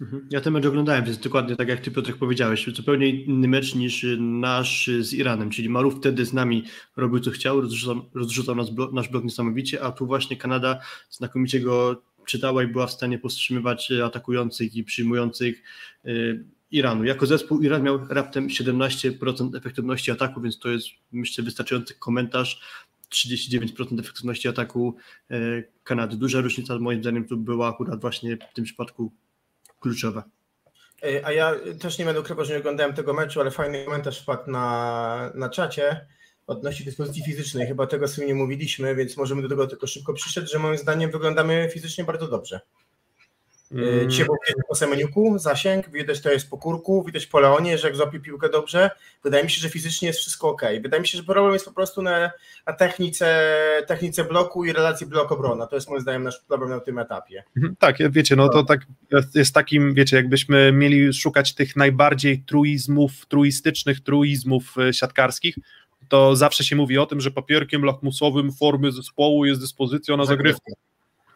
Mhm. Ja ten mecz oglądałem, więc dokładnie tak jak ty Piotrek powiedziałeś, zupełnie inny mecz niż nasz z Iranem, czyli Marów wtedy z nami robił co chciał, rozrzucał, rozrzucał nasz, blok, nasz blok niesamowicie, a tu właśnie Kanada znakomicie go czytała i była w stanie powstrzymywać atakujących i przyjmujących y, Iranu. Jako zespół Iran miał raptem 17% efektywności ataku, więc to jest myślę wystarczający komentarz. 39% efektywności ataku e, Kanady. Duża różnica moim zdaniem tu była akurat właśnie w tym przypadku kluczowa. E, a ja też nie będę ukrywał, że nie oglądałem tego meczu, ale fajny komentarz wpadł na, na czacie odnośnie dyspozycji fizycznej. Chyba tego sobie nie mówiliśmy, więc możemy do tego tylko szybko przyszedł, że moim zdaniem wyglądamy fizycznie bardzo dobrze. Mm. Dzisiaj po Semeniuku, zasięg, widać to jest po Kurku, widać po Leonie, że jak złapie piłkę dobrze, wydaje mi się, że fizycznie jest wszystko ok. Wydaje mi się, że problem jest po prostu na, na technice, technice bloku i relacji blok-obrona. To jest moim zdaniem nasz problem na tym etapie. Mhm, tak, wiecie, no to tak jest takim, wiecie, jakbyśmy mieli szukać tych najbardziej truizmów, truistycznych truizmów e, siatkarskich, to zawsze się mówi o tym, że papierkiem lakmusowym formy zespołu jest dyspozycja na zagrywkę.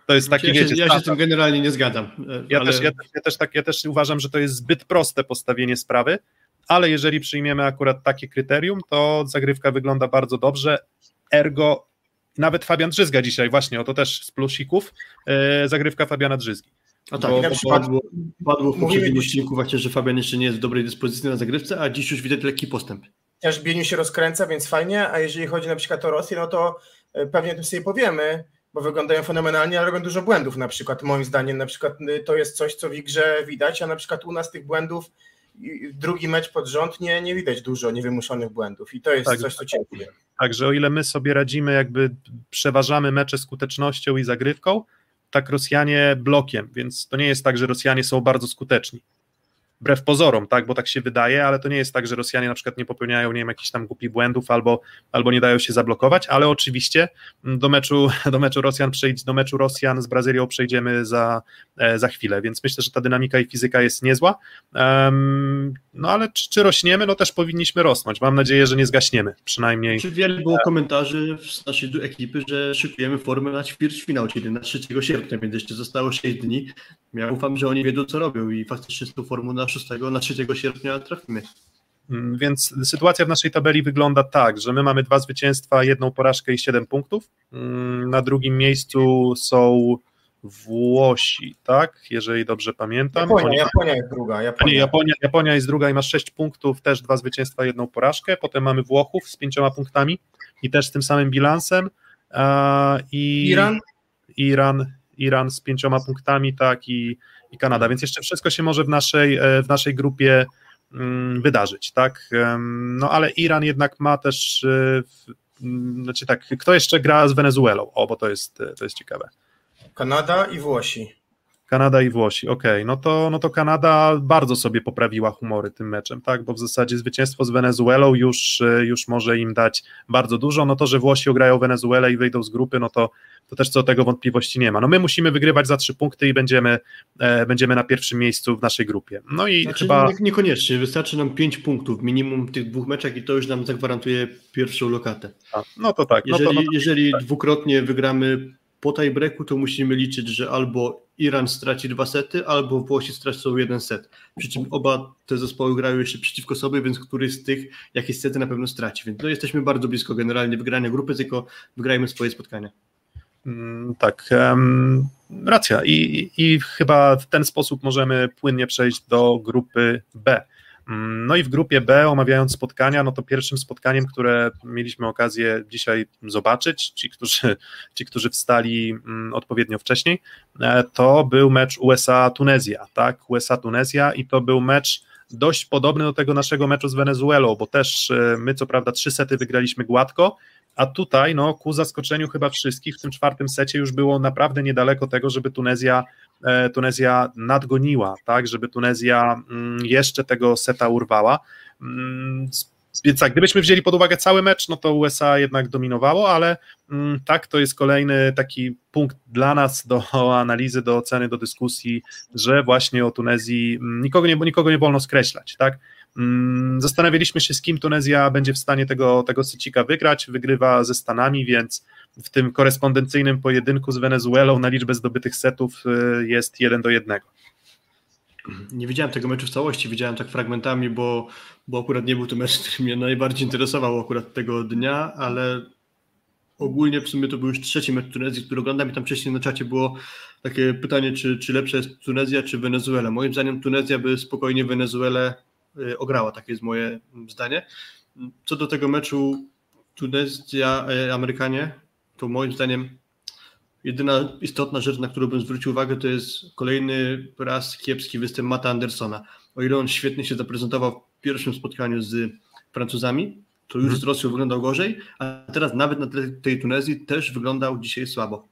To jest taki, ja wiecie, się, ja się z tym generalnie nie zgadzam. Ja, ale... też, ja, ja, też tak, ja też uważam, że to jest zbyt proste postawienie sprawy, ale jeżeli przyjmiemy akurat takie kryterium, to zagrywka wygląda bardzo dobrze. Ergo, nawet Fabian Drzyzga dzisiaj, właśnie, o to też z plusików, e, zagrywka Fabiana Drzyzgi. A tak, bo, przykład padło, padło w poprzednim odcinku właśnie, że Fabian jeszcze nie jest w dobrej dyspozycji na zagrywce, a dziś już widać lekki postęp. Też Bieniu się rozkręca, więc fajnie, a jeżeli chodzi na przykład o Rosję, no to e, pewnie o tym sobie powiemy, bo wyglądają fenomenalnie, ale robią dużo błędów. Na przykład, moim zdaniem na przykład y, to jest coś, co w grze widać, a na przykład u nas tych błędów drugi mecz pod rząd nie, nie widać dużo niewymuszonych błędów. I to jest tak, coś, co ciężkie. Także o ile my sobie radzimy, jakby przeważamy mecze skutecznością i zagrywką, tak Rosjanie blokiem, więc to nie jest tak, że Rosjanie są bardzo skuteczni wbrew pozorom, tak, bo tak się wydaje, ale to nie jest tak, że Rosjanie na przykład nie popełniają, nie wiem, jakichś tam głupich błędów albo, albo nie dają się zablokować, ale oczywiście do meczu, do meczu Rosjan przejdzie, do meczu Rosjan z Brazylią przejdziemy za, e, za chwilę, więc myślę, że ta dynamika i fizyka jest niezła, um, no ale czy, czy rośniemy? No też powinniśmy rosnąć, mam nadzieję, że nie zgaśniemy, przynajmniej. Czy wiele było komentarzy z naszej ekipy, że szykujemy formę na ćwierćfinał, czyli na 3 sierpnia, więc jeszcze zostało 6 dni, ja ufam, że oni wiedzą co robią i faktycznie z tą formą na 6, na 3 sierpnia trafimy. Mm, więc sytuacja w naszej tabeli wygląda tak, że my mamy dwa zwycięstwa, jedną porażkę i 7 punktów. Mm, na drugim miejscu są Włosi, tak? Jeżeli dobrze pamiętam. Japonia, Oni... Japonia jest druga. Japonia. Nie, Japonia, Japonia jest druga i ma 6 punktów, też dwa zwycięstwa, jedną porażkę. Potem mamy Włochów z pięcioma punktami i też z tym samym bilansem. I Iran? Iran Iran z pięcioma punktami, tak, i, i Kanada, więc jeszcze wszystko się może w naszej, e, w naszej grupie mm, wydarzyć, tak, no ale Iran jednak ma też, e, mm, znaczy tak, kto jeszcze gra z Wenezuelą, o, bo to jest, e, to jest ciekawe. Kanada i Włosi. Kanada i Włosi, okej, okay. no, to, no to Kanada bardzo sobie poprawiła humory tym meczem, tak, bo w zasadzie zwycięstwo z Wenezuelą już, już może im dać bardzo dużo, no to, że Włosi ograją Wenezuelę i wyjdą z grupy, no to, to też co do tego wątpliwości nie ma. No my musimy wygrywać za trzy punkty i będziemy, e, będziemy na pierwszym miejscu w naszej grupie. No i znaczy, chyba... Nie, niekoniecznie, wystarczy nam pięć punktów minimum w tych dwóch meczach i to już nam zagwarantuje pierwszą lokatę. A, no to tak. Jeżeli, no to, no to, jeżeli tak. dwukrotnie wygramy po tiebreaku, to musimy liczyć, że albo Iran straci dwa sety, albo Włosi stracą jeden set. Przy czym oba te zespoły grają jeszcze przeciwko sobie, więc któryś z tych jakieś sety na pewno straci. Więc no, jesteśmy bardzo blisko generalnie wygrania grupy, tylko wygrajmy swoje spotkania. Mm, tak, um, racja. I, I chyba w ten sposób możemy płynnie przejść do grupy B. Mm, no i w grupie B, omawiając spotkania, no to pierwszym spotkaniem, które mieliśmy okazję dzisiaj zobaczyć, ci, którzy, ci, którzy wstali mm, odpowiednio wcześniej, e, to był mecz USA-Tunezja, tak? USA-Tunezja i to był mecz dość podobny do tego naszego meczu z Wenezuelą, bo też e, my co prawda trzy sety wygraliśmy gładko, a tutaj, no, ku zaskoczeniu chyba wszystkich, w tym czwartym secie już było naprawdę niedaleko tego, żeby Tunezja, e, Tunezja nadgoniła, tak, żeby Tunezja mm, jeszcze tego seta urwała. Mm, więc tak, gdybyśmy wzięli pod uwagę cały mecz, no to USA jednak dominowało, ale mm, tak, to jest kolejny taki punkt dla nas do analizy, do oceny, do dyskusji, że właśnie o Tunezji nikogo nie, nikogo nie wolno skreślać, tak? Mm, zastanawialiśmy się, z kim Tunezja będzie w stanie tego, tego sycika wygrać. Wygrywa ze Stanami, więc w tym korespondencyjnym pojedynku z Wenezuelą na liczbę zdobytych setów y, jest jeden do jednego. Nie widziałem tego meczu w całości, widziałem tak fragmentami, bo, bo akurat nie był to mecz, który mnie najbardziej interesował akurat tego dnia, ale ogólnie w sumie to był już trzeci mecz Tunezji, który oglądam i tam wcześniej na czacie było takie pytanie, czy, czy lepsza jest Tunezja, czy Wenezuela. Moim zdaniem Tunezja by spokojnie Wenezuelę Y, ograła, takie jest moje zdanie. Co do tego meczu Tunezja, y, Amerykanie, to moim zdaniem jedyna istotna rzecz, na którą bym zwrócił uwagę, to jest kolejny raz kiepski występ Mata Andersona. O ile on świetnie się zaprezentował w pierwszym spotkaniu z Francuzami, to już mhm. z Rosją wyglądał gorzej, a teraz nawet na tej Tunezji też wyglądał dzisiaj słabo.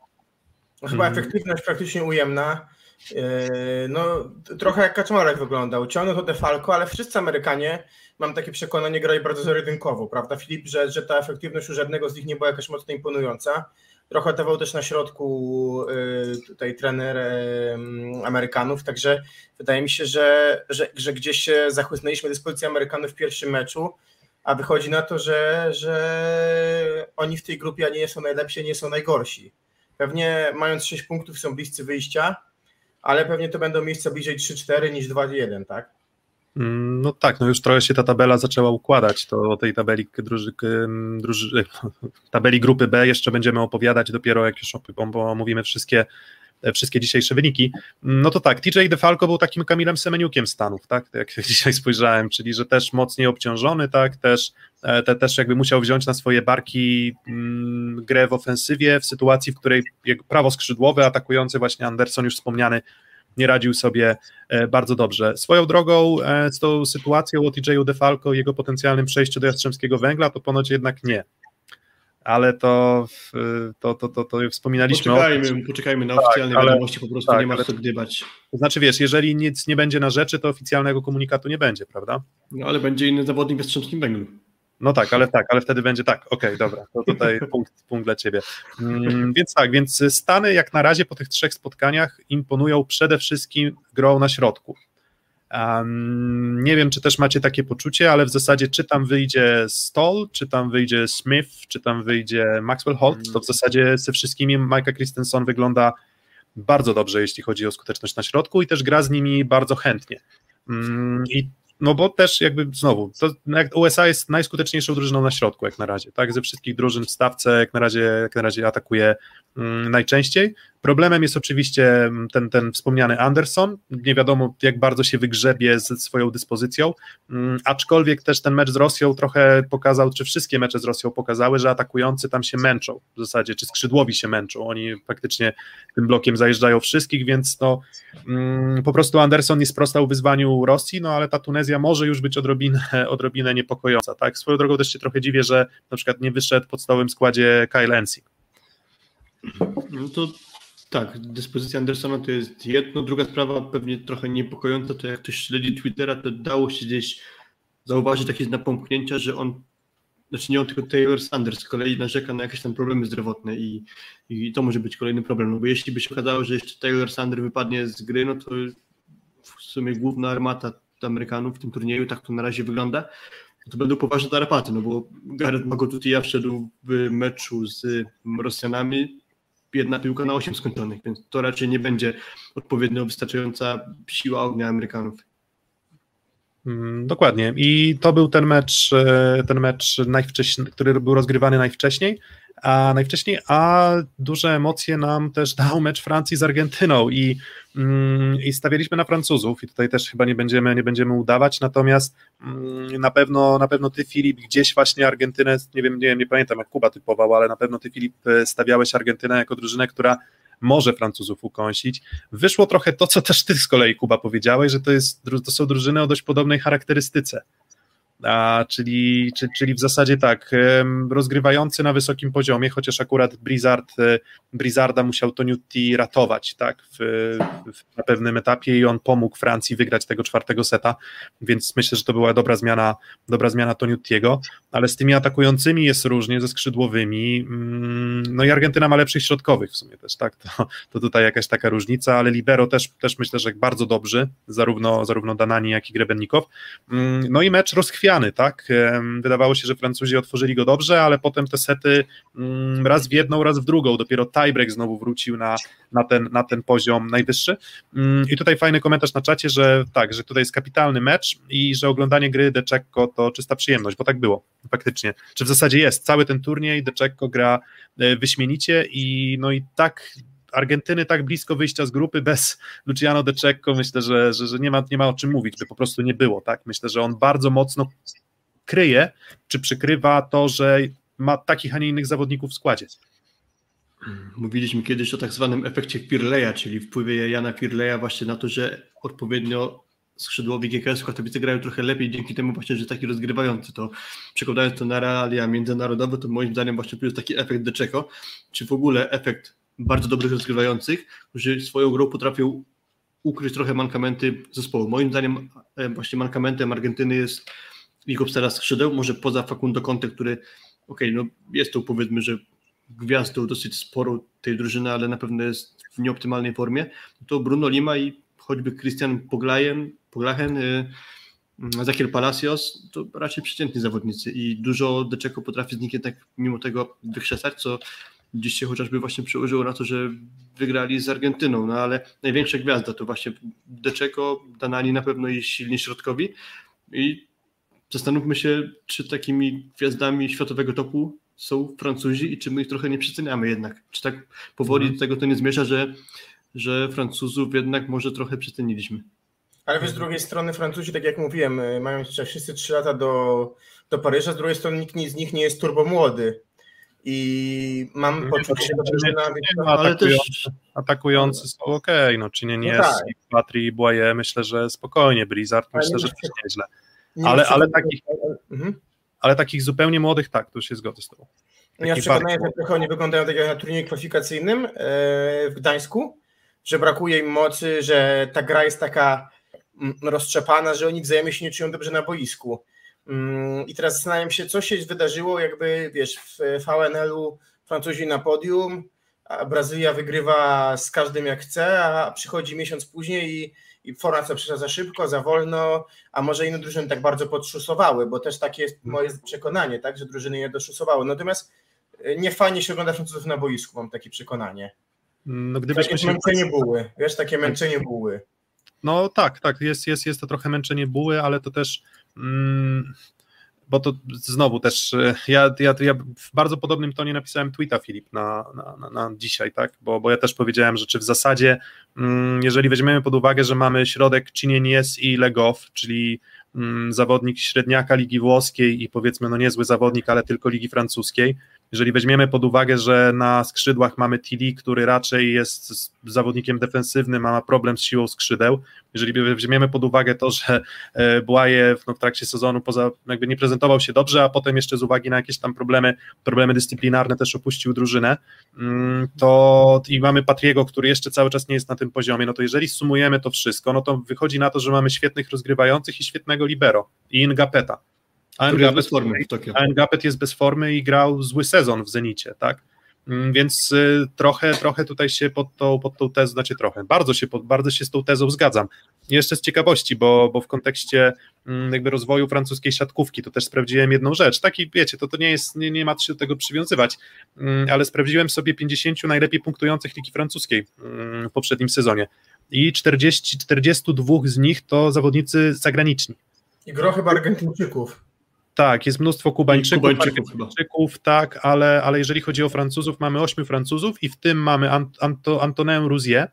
Chyba mhm. efektywność praktycznie ujemna. Yy, no, trochę jak Kaczmarek wyglądał. Ciągnął to Defalco, ale wszyscy Amerykanie, mam takie przekonanie, grali bardzo zero prawda Filip, że, że ta efektywność u żadnego z nich nie była jakaś mocno imponująca. Trochę dawał też na środku yy, tutaj trener yy, Amerykanów, także wydaje mi się, że, że, że gdzieś się zachłysnęliśmy dyspozycję Amerykanów w pierwszym meczu, a wychodzi na to, że, że oni w tej grupie nie są najlepsi, nie są najgorsi. Pewnie mając 6 punktów są bliscy wyjścia, ale pewnie to będą miejsca bliżej 3-4 niż 2-1, tak? Mm, no tak, no już trochę się ta tabela zaczęła układać, to o tej tabeli, druży, druży, tabeli grupy B jeszcze będziemy opowiadać dopiero jak już omówimy wszystkie wszystkie dzisiejsze wyniki, no to tak, TJ DeFalco był takim Kamilem Semeniukiem Stanów, tak, jak dzisiaj spojrzałem, czyli że też mocniej obciążony, tak, też, e, te, też jakby musiał wziąć na swoje barki mm, grę w ofensywie w sytuacji, w której prawo skrzydłowe atakujący właśnie Anderson już wspomniany nie radził sobie e, bardzo dobrze. Swoją drogą e, z tą sytuacją o TJ-u DeFalco i jego potencjalnym przejściu do Jastrzębskiego Węgla to ponoć jednak nie ale to, to, to, to, to wspominaliśmy. Poczekajmy, o... poczekajmy na tak, oficjalne tak, wiadomości, po prostu tak, nie ma co gdybać. To znaczy, wiesz, jeżeli nic nie będzie na rzeczy, to oficjalnego komunikatu nie będzie, prawda? No ale będzie inny zawodnik w Jastrzębskim Węglu. No tak, ale tak, ale wtedy będzie tak, okej, okay, dobra, to tutaj punkt, punkt dla Ciebie. Mm, więc tak, więc Stany jak na razie po tych trzech spotkaniach imponują przede wszystkim grą na środku. Um, nie wiem, czy też macie takie poczucie, ale w zasadzie czy tam wyjdzie Stoll, czy tam wyjdzie Smith, czy tam wyjdzie Maxwell Holt, to w zasadzie ze wszystkimi Mike'a Christensen wygląda bardzo dobrze, jeśli chodzi o skuteczność na środku i też gra z nimi bardzo chętnie. Um, I no bo też jakby znowu, to USA jest najskuteczniejszą drużyną na środku jak na razie, tak, ze wszystkich drużyn w stawce jak na razie, jak na razie atakuje um, najczęściej, Problemem jest oczywiście mm, ten, ten wspomniany Anderson. Nie wiadomo, jak bardzo się wygrzebie ze swoją dyspozycją, mm, aczkolwiek też ten mecz z Rosją trochę pokazał, czy wszystkie mecze z Rosją pokazały, że atakujący tam się męczą w zasadzie, czy skrzydłowi się męczą. Oni faktycznie tym blokiem zajeżdżają wszystkich, więc no, mm, po prostu Anderson nie sprostał wyzwaniu Rosji, no ale ta Tunezja może już być odrobinę, odrobinę niepokojąca. Tak? Swoją drogą też się trochę dziwię, że na przykład nie wyszedł w podstawowym składzie Kyle Ensing. No to tak, dyspozycja Andersona to jest jedno. Druga sprawa, pewnie trochę niepokojąca, to jak ktoś śledzi Twittera, to dało się gdzieś zauważyć takie napomknięcia, że on, znaczy nie on, tylko Taylor Sanders z kolei narzeka na jakieś tam problemy zdrowotne i, i to może być kolejny problem, no bo jeśli by się okazało, że jeszcze Taylor Sanders wypadnie z gry, no to w sumie główna armata Amerykanów w tym turnieju, tak to na razie wygląda, to będą poważne tarapaty, no bo Gareth Magotutia wszedł w meczu z Rosjanami, jedna piłka na 8 skończonych, więc to raczej nie będzie odpowiednio wystarczająca siła ognia Amerykanów. Mm, dokładnie. I to był ten mecz, e, ten mecz najwcześniej, który był rozgrywany najwcześniej a najwcześniej, a duże emocje nam też dał mecz Francji z Argentyną i, mm, i stawialiśmy na Francuzów i tutaj też chyba nie będziemy, nie będziemy udawać, natomiast mm, na pewno, na pewno ty Filip gdzieś właśnie Argentynę, nie wiem, nie, nie pamiętam jak Kuba typował, ale na pewno ty Filip stawiałeś Argentynę jako drużynę, która może Francuzów ukąsić. Wyszło trochę to, co też ty z kolei, Kuba, powiedziałeś, że to, jest, to są drużyny o dość podobnej charakterystyce a, czyli, czy, czyli w zasadzie tak, rozgrywający na wysokim poziomie, chociaż akurat Blizzard, e, Blizzarda musiał to Newty ratować tak, w, w, na pewnym etapie i on pomógł Francji wygrać tego czwartego seta, więc myślę, że to była dobra zmiana, dobra zmiana Toniutiego, ale z tymi atakującymi jest różnie, ze skrzydłowymi, mm, no i Argentyna ma lepszych środkowych w sumie też, tak, to, to tutaj jakaś taka różnica, ale Libero też, też myślę, że bardzo dobrzy, zarówno, zarówno Danani, jak i Grebennikow, mm, no i mecz rozchwiał tak? Wydawało się, że Francuzi otworzyli go dobrze, ale potem te sety mm, raz w jedną, raz w drugą, dopiero tiebreak znowu wrócił na, na, ten, na ten poziom najwyższy. Mm, I tutaj fajny komentarz na czacie, że tak, że tutaj jest kapitalny mecz i że oglądanie gry De Czekko to czysta przyjemność, bo tak było, faktycznie. Czy w zasadzie jest, cały ten turniej De Czekko gra e, wyśmienicie i no i tak Argentyny tak blisko wyjścia z grupy bez Luciano De Cecco, myślę, że, że, że nie, ma, nie ma o czym mówić, by po prostu nie było, tak? Myślę, że on bardzo mocno kryje, czy przykrywa to, że ma takich, a nie innych zawodników w składzie. Mówiliśmy kiedyś o tak zwanym efekcie Pirleja, czyli wpływie Jana Pirleja właśnie na to, że odpowiednio skrzydłowi GKS-u Katowice grają trochę lepiej dzięki temu właśnie, że taki rozgrywający to przekładając to na realia międzynarodowe, to moim zdaniem właśnie tu jest taki efekt Deczeko, czy w ogóle efekt bardzo dobrych rozgrywających, którzy swoją grą potrafią ukryć trochę mankamenty zespołu. Moim zdaniem e, właśnie mankamentem Argentyny jest ich obsada skrzydeł, może poza Facundo Conte, który okej, okay, no jest to powiedzmy, że gwiazdą dosyć sporo tej drużyny, ale na pewno jest w nieoptymalnej formie, to Bruno Lima i choćby Christian Poglajen, Poglachen, y, Zakier Palacios, to raczej przeciętni zawodnicy i dużo Deczeko potrafi z nich jednak mimo tego wykrzesać, co dziś się chociażby właśnie przełożyło na to, że wygrali z Argentyną, no ale największa gwiazda to właśnie Deczeko, Danani na pewno i silni środkowi i zastanówmy się, czy takimi gwiazdami światowego topu są Francuzi i czy my ich trochę nie przeceniamy jednak. Czy tak powoli mhm. do tego to nie zmierza, że, że Francuzów jednak może trochę przeceniliśmy. Ale z drugiej strony Francuzi, tak jak mówiłem, mają jeszcze wszyscy 3 lata do, do Paryża, z drugiej strony nikt z nich nie jest turbo młody i mam no poczucie, że drużyna... No, ale też... Atakujący są ok, no czy nie, nie no tak. Patry i Błaje, myślę, że spokojnie, Blizzard myślę, że też nieźle. Ale, ale, takich, mhm. ale takich zupełnie młodych tak, to już się zgodzę z tobą. No ja przekonany, że trochę oni wyglądają tak jak na turnieju kwalifikacyjnym e, w Gdańsku, że brakuje im mocy, że ta gra jest taka mm, roztrzepana, że oni wzajemnie się nie czują dobrze na boisku. Mm, I teraz zastanawiam się, co się wydarzyło, jakby wiesz, w VNL-u Francuzi na podium, a Brazylia wygrywa z każdym jak chce, a przychodzi miesiąc później i, i formacja przeszła za szybko, za wolno, a może inne drużyny tak bardzo podszusowały, bo też takie jest moje przekonanie, tak, że drużyny nie doszusowały. Natomiast e, nie fajnie się ogląda Francuzów na boisku, mam takie przekonanie. No, gdybyśmy takie się... męczenie buły, wiesz, takie męczenie buły. No tak, tak, jest, jest, jest to trochę męczenie buły, ale to też bo to znowu też, e, ja, ja, ja w bardzo podobnym tonie napisałem tweeta Filip na, na, na, na, dzisiaj, tak, bo, bo ja też powiedziałem, że czy w zasadzie, mm, jeżeli weźmiemy pod uwagę, że mamy środek Cinienies i Legow, czyli mm, zawodnik średniaka Ligi Włoskiej i powiedzmy no niezły zawodnik, ale tylko Ligi Francuskiej, jeżeli weźmiemy pod uwagę, że na skrzydłach mamy Tilly, który raczej jest zawodnikiem defensywnym, ma problem z siłą skrzydeł, jeżeli weźmiemy pod uwagę to, że e, Błajew no, w trakcie sezonu poza, jakby nie prezentował się dobrze, a potem jeszcze z uwagi na jakieś tam problemy, problemy dyscyplinarne też opuścił drużynę, mm, to i mamy Patriego, który jeszcze cały czas nie jest na tym poziomie, no to jeżeli sumujemy to wszystko, no to wychodzi na to, że mamy świetnych rozgrywających i świetnego libero i Ingapeta. A Ngapet, formy a Ngapet jest bez formy i grał zły sezon w Zenicie, tak? Mm, więc y, trochę, trochę tutaj się pod tą, pod tą tezą, znaczy trochę, bardzo się, pod, bardzo się z tą tezą zgadzam. jeszcze z ciekawości, bo, bo w kontekście mm, jakby rozwoju francuskiej siatkówki, to też sprawdziłem jedną rzecz. Taki, wiecie, to, to nie jest, nie, nie ma się do tego przywiązywać, mm, ale sprawdziłem sobie 50 najlepiej punktujących ligi francuskiej w poprzednim sezonie i 40, 42 z nich to zawodnicy zagraniczni. I gro chyba Argentyńczyków. Tak, jest mnóstwo Kubańczyków, Kubańczyków, Kubańczyków tak, ale, ale jeżeli chodzi o Francuzów, mamy ośmiu Francuzów i w tym mamy Anto, Antonin Rousier,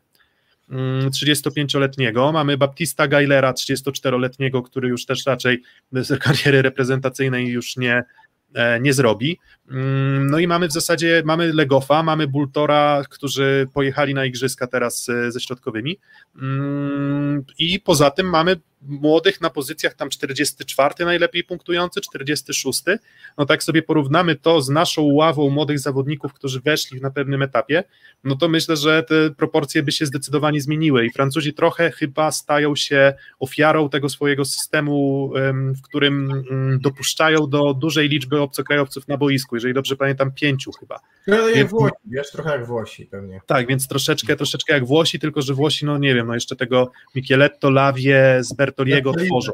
35-letniego, mm, mamy Baptista Gailera, 34-letniego, który już też raczej z kariery reprezentacyjnej już nie, e, nie zrobi. Mm, no i mamy w zasadzie, mamy Legofa, mamy Bultora, którzy pojechali na igrzyska teraz e, ze środkowymi. Mm, i poza tym mamy młodych na pozycjach tam 44 najlepiej punktujący, 46. No tak sobie porównamy to z naszą ławą młodych zawodników, którzy weszli na pewnym etapie, no to myślę, że te proporcje by się zdecydowanie zmieniły i Francuzi trochę chyba stają się ofiarą tego swojego systemu, w którym mm, dopuszczają do dużej liczby obcokrajowców na boisku, jeżeli dobrze pamiętam, pięciu chyba. No, jak Włosi, wiesz, trochę jak Włosi pewnie. Tak, więc troszeczkę, troszeczkę jak Włosi, tylko że Włosi, no nie wiem, no jeszcze tego Micheletto, Lawie, z Bertoliego tworzą.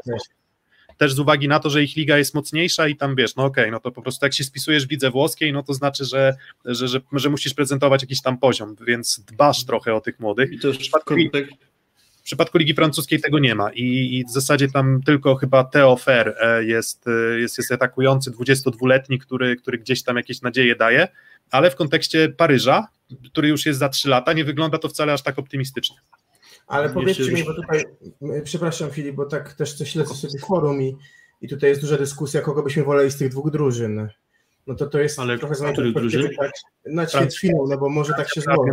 Też z uwagi na to, że ich liga jest mocniejsza i tam wiesz, no okej, okay, no to po prostu jak się spisujesz w lidze włoskiej, no to znaczy, że, że, że, że musisz prezentować jakiś tam poziom, więc dbasz trochę o tych młodych. I to już w przypadku, w przypadku Ligi Francuskiej tego nie ma i, i w zasadzie tam tylko chyba Theo Fer e, jest, e, jest, jest atakujący 22-letni, który, który gdzieś tam jakieś nadzieje daje, ale w kontekście Paryża, który już jest za 3 lata, nie wygląda to wcale aż tak optymistycznie. Ale powiedzcie mi, bo tutaj, przepraszam Filip, bo tak też coś śledzę sobie forum i, i tutaj jest duża dyskusja, kogo byśmy woleli z tych dwóch drużyn. No to to jest Ale trochę z których drużyn? Tak, na ćwierćfinał, no bo może tak się złoży.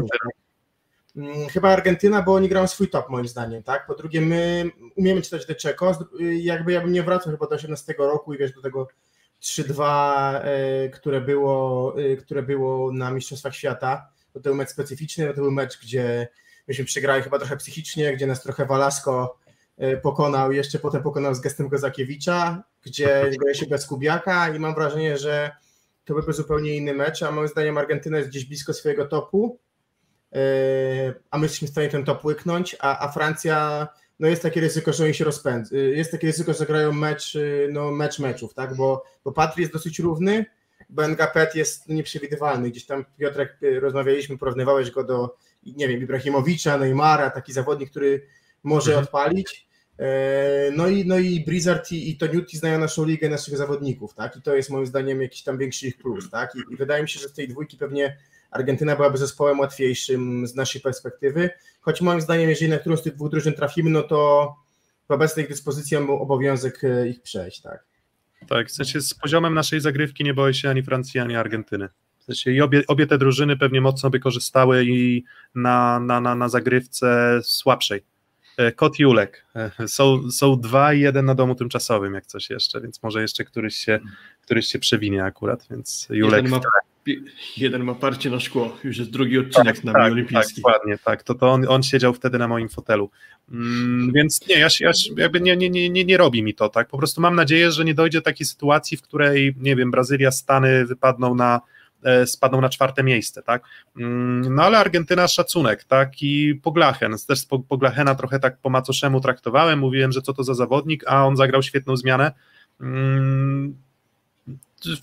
Mm, chyba Argentyna, bo oni grają swój top moim zdaniem, tak? Po drugie, my umiemy czytać te Czeko, jakby ja bym nie wracał chyba do 18 roku i wiesz, do tego 3-2, e, które było, e, które było na Mistrzostwach Świata, to był mecz specyficzny, to był mecz, gdzie myśmy przegrali chyba trochę psychicznie, gdzie nas trochę Walasko e, pokonał, jeszcze potem pokonał z gestem Gozakiewicza, gdzie gra się bez Kubiaka i mam wrażenie, że to byłby zupełnie inny mecz, a moim zdaniem Argentyna jest gdzieś blisko swojego topu, Yy, a my jesteśmy w stanie ten top łyknąć, a, a Francja, no jest takie ryzyko, że oni się rozpędzą, yy, jest takie ryzyko, że grają mecz, no mecz meczów, tak, bo, bo Patry jest dosyć równy, Bengapet jest nieprzewidywalny, gdzieś tam Piotrek rozmawialiśmy, porównywałeś go do, nie wiem, Ibrahimowicza, Neymara, taki zawodnik, który może mhm. odpalić, no i, no i Blizzard i, i Toniuti znają naszą ligę, naszych zawodników, tak? I to jest moim zdaniem jakiś tam większy ich plus, tak? I, I, wydaje mi się, że z tej dwójki pewnie Argentyna byłaby zespołem łatwiejszym z naszej perspektywy, choć moim zdaniem, jeżeli na którąś z tych dwóch drużyn trafimy, no to w obecnej dyspozycji mamy obowiązek e, ich przejść, tak. Tak, w sensie z poziomem naszej zagrywki nie boję się ani Francji, ani Argentyny. W sensie i obie, obie te drużyny pewnie mocno by korzystały i na, na, na, na zagrywce słabszej. E, Kot Julek. E, są, są dwa i jeden na domu tymczasowym, jak coś jeszcze, więc może jeszcze któryś się, któryś się przewinie akurat, więc Julek. Jeden ma, jeden ma parcie na szkło, już jest drugi odcinek tak, na tak, olimpijski. Tak, dokładnie, tak, to, to on, on siedział wtedy na moim fotelu. Mm, więc nie, ja, ja jakby nie, nie, nie, nie, nie robi mi to, tak, po prostu mam nadzieję, że nie dojdzie do takiej sytuacji, w której, nie wiem, Brazylia, Stany wypadną na spadną na czwarte miejsce, tak? Mm, no ale Argentyna szacunek, tak? I Poglachen, też Poglachena trochę tak po macoszemu traktowałem, mówiłem, że co to za zawodnik, a on zagrał świetną zmianę.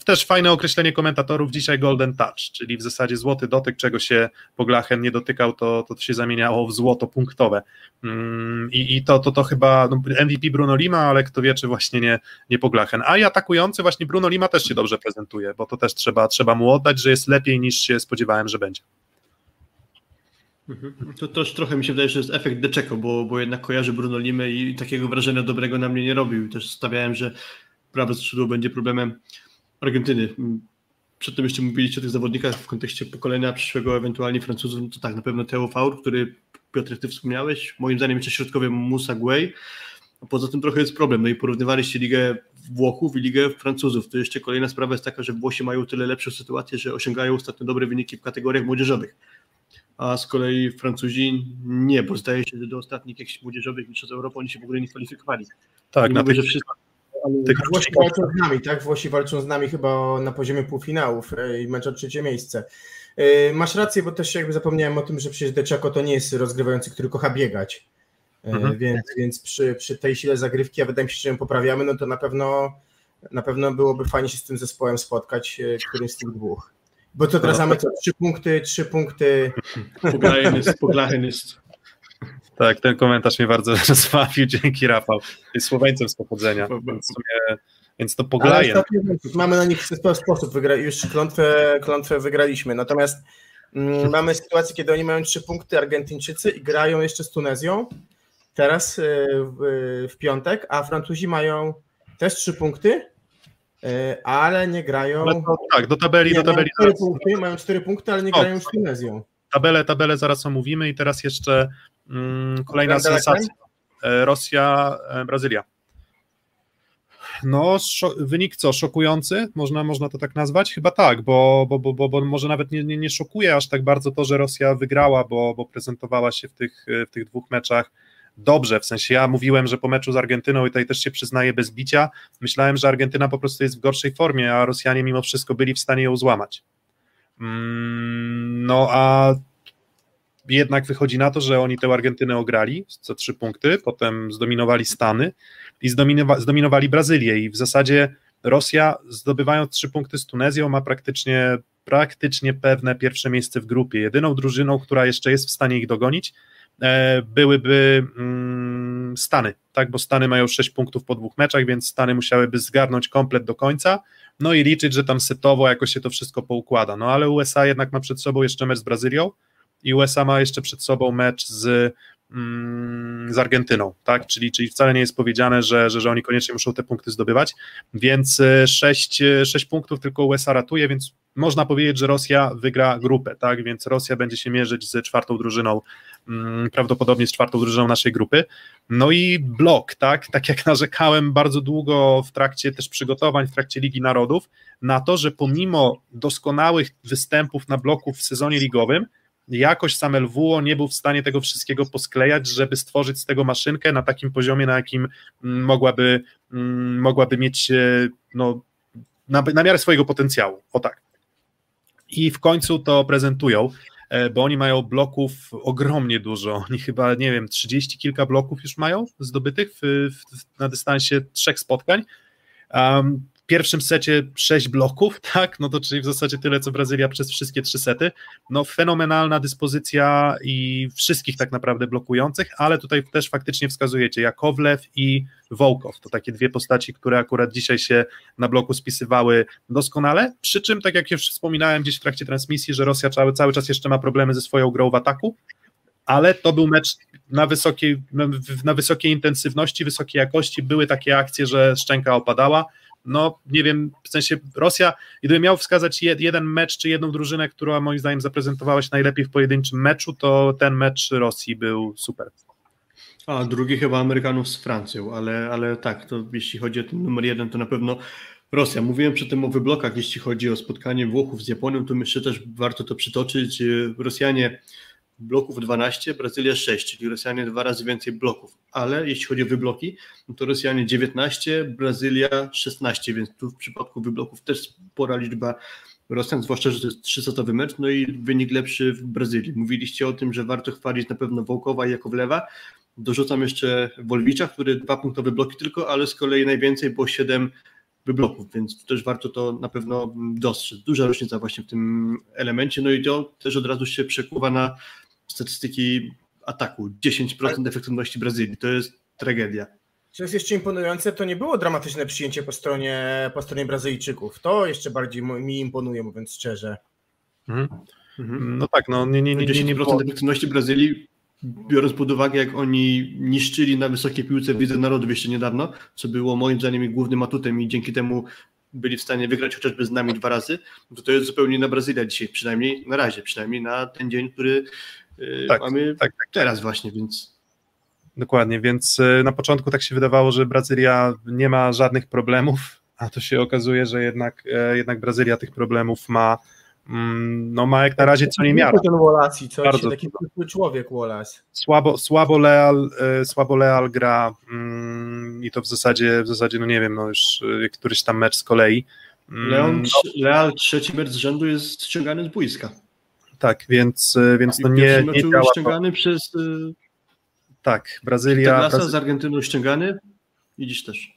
Też fajne określenie komentatorów dzisiaj Golden Touch, czyli w zasadzie złoty dotyk, czego się Poglachen nie dotykał, to, to się zamieniało w złoto punktowe. Mm, I, i to, to, to chyba no, MVP Bruno Lima, ale kto wie, czy właśnie nie, nie Poglachen. A i atakujący właśnie Bruno Lima też się dobrze prezentuje, bo to też trzeba, trzeba mu oddać, że jest lepiej niż się spodziewałem, że będzie. Mhm. To też trochę mi się wydaje, że jest efekt Deczeko, bo, bo jednak kojarzy Bruno Limę i takiego wrażenia dobrego na mnie nie robił. Też stawiałem, że prawe skrzydło będzie problemem Argentyny. Przedtem jeszcze mówiliście o tych zawodnikach w kontekście pokolenia przyszłego, ewentualnie Francuzów, no to tak, na pewno Theo Faur, który Piotr, ty wspomniałeś, moim zdaniem jeszcze środkowy Musa Guay, a poza tym trochę jest problem, no i porównywaliście ligę Włochów i ligę Francuzów, to jeszcze kolejna sprawa jest taka, że Włosi mają tyle lepszą sytuację, że osiągają ostatnio dobre wyniki w kategoriach młodzieżowych, a z kolei Francuzi nie, bo zdaje się, że do ostatnich jakichś młodzieżowych mistrzostw Europy oni się w ogóle nie kwalifikowali. Tak, na mówię, że wszystko tych Włosi walczą z nami, tak? Włosi walczą z nami chyba na poziomie półfinałów e, i mecz o trzecie miejsce. E, masz rację, bo też jakby zapomniałem o tym, że przecież Deczako to nie jest rozgrywający, który kocha biegać. E, mhm. Więc, więc przy, przy tej sile zagrywki, a wydaje mi się, że ją poprawiamy, no to na pewno na pewno byłoby fajnie się z tym zespołem spotkać, którymś z tych dwóch. Bo to teraz no, mamy co, trzy punkty, trzy punkty. Poglachen jest tak, ten komentarz mnie bardzo rozbawił, dzięki Rafał. Jest Słoweńcem z pochodzenia, więc, sumie, więc to poglaje. Mamy na nich w ten sposób, wygra, już klątwę, klątwę wygraliśmy, natomiast mm, mamy sytuację, kiedy oni mają trzy punkty, Argentyńczycy i grają jeszcze z Tunezją, teraz y, w, w piątek, a Francuzi mają też trzy punkty, e, ale nie grają. Ale to, tak, do tabeli, nie, do tabeli. Mają cztery, punkty, mają cztery punkty, ale nie O, grają z Tunezją. Tabelę, tabelę zaraz omówimy i teraz jeszcze kolejna Oglądałeś sensacja. E, Rosja, e, Brazylia. No, wynik co, szokujący? Można, można to tak nazwać? Chyba tak, bo, bo, bo, bo, bo może nawet nie, nie, nie szokuje aż tak bardzo to, że Rosja wygrała, bo, bo prezentowała się w tych, w tych dwóch meczach dobrze, w sensie ja mówiłem, że po meczu z Argentyną i tutaj też się przyznaję bez bicia, myślałem, że Argentyna po prostu jest w gorszej formie, a Rosjanie mimo wszystko byli w stanie ją złamać. Mm, No a jednak wychodzi na to, że oni tę Argentynę ograli za trzy punkty, potem zdominowali Stany i zdominowa- zdominowali Brazylię i w zasadzie Rosja zdobywając trzy punkty z Tunezją ma praktycznie, praktycznie pewne pierwsze miejsce w grupie. Jedyną drużyną, która jeszcze jest w stanie ich dogonić e, byłyby mm, Stany, tak, bo Stany mają sześć punktów po dwóch meczach, więc Stany musiałyby zgarnąć komplet do końca, no i liczyć, że tam setowo jakoś się to wszystko poukłada, no ale USA jednak ma przed sobą jeszcze mecz z Brazylią, i USA ma jeszcze przed sobą mecz z, mm, z Argentyną, tak? Czyli, czyli wcale nie jest powiedziane, że, że, że oni koniecznie muszą te punkty zdobywać, więc 6, 6 punktów tylko USA ratuje, więc można powiedzieć, że Rosja wygra grupę, tak? Więc Rosja będzie się mierzyć z czwartą drużyną, mm, prawdopodobnie z czwartą drużyną naszej grupy. No i blok, tak? Tak jak narzekałem bardzo długo w trakcie też przygotowań, w trakcie Ligi Narodów, na to, że pomimo doskonałych występów na bloku w sezonie ligowym, jakoś sam LWO nie był w stanie tego wszystkiego posklejać, żeby stworzyć z tego maszynkę na takim poziomie, na jakim mm, mogłaby, mm, mogłaby mieć e, no, na, na miarę swojego potencjału. O tak. I w końcu to prezentują, e, bo oni mają bloków ogromnie dużo. Oni chyba, nie wiem, 30 kilka bloków już mają zdobytych w, w, na dystansie trzech spotkań. Um, pierwszym secie sześć bloków, tak, no to czyli w zasadzie tyle, co Brazylia przez wszystkie trzy sety. No fenomenalna dyspozycja i wszystkich tak naprawdę blokujących, ale tutaj też faktycznie wskazujecie Jakowlew i Wołkow, to takie dwie postaci, które akurat dzisiaj się na bloku spisywały doskonale, przy czym, tak jak już wspominałem gdzieś w trakcie transmisji, że Rosja cały, cały czas jeszcze ma problemy ze swoją grą w ataku, ale to był mecz na wysokiej, na wysokiej intensywności, wysokiej jakości, były takie akcje, że szczęka opadała, no nie wiem, w sensie Rosja, gdybym miał wskazać jed, jeden mecz czy jedną drużynę, która moim zdaniem zaprezentowała się najlepiej w pojedynczym meczu, to ten mecz Rosji był super. A drugi chyba Amerykanów z Francją, ale, ale tak, to jeśli chodzi o ten numer jeden, to na pewno Rosja. Mówiłem przy tym o wyblokach, jeśli chodzi o spotkanie Włochów z Japonią, to myślę też warto to przytoczyć. Rosjanie bloków 12, Brazylia 6, czyli Rosjanie dwa razy więcej bloków, ale jeśli chodzi o wybloki, no to Rosjanie 19, Brazylia 16, więc tu w przypadku wybloków też spora liczba Rosjan, zwłaszcza, że to jest trzysetowy mecz, no i wynik lepszy w Brazylii. Mówiliście o tym, że warto chwalić na pewno Wołkowa i Jakowlewa, dorzucam jeszcze Wolwicza, który dwa punktowe bloki tylko, ale z kolei najwięcej, bo 7 wybloków, więc też warto to na pewno dostrzec. Duża różnica właśnie w tym elemencie, no i to też od razu się przekuwa na statystyki ataku. 10% efektywności Brazylii, to jest tragedia. Co jest jeszcze imponujące, to nie było dramatyczne przyjęcie po stronie, po stronie Brazylijczyków. To jeszcze bardziej mi imponuje, mówiąc szczerze. Mhm. Mhm. No tak, no nie, nie, nie, nie, nie 10% efektywności Brazylii, biorąc pod uwagę, jak oni niszczyli na wysokiej piłce w Lidze Narodów jeszcze niedawno, co było moim zdaniem głównym atutem i dzięki temu byli w stanie wygrać chociażby z nami dwa razy, to to jest zupełnie inna Brazylia dzisiaj, przynajmniej na razie, przynajmniej na ten dzień, który tak, mamy tak, tak, teraz właśnie, więc... Dokładnie, więc na początku tak się wydawało, że Brazylia nie ma żadnych problemów, a to się okazuje, że jednak, jednak Brazylia tych problemów ma no ma jak na razie co nie miara. Ten Wallace, co Bardzo taki człowiek Wallace. Słabo, słabo, Leal, słabo Leal gra mm, i to w zasadzie, w zasadzie, no nie wiem, no już któryś tam mecz z kolei. Leon, no. Leal trzeci mecz z rzędu jest ściągany z boiska. Tak, więc, więc no nie, nie działa ściągany to. przez... Tak, Brazylia... Brazylia z Argentyną ściągany i dziś też.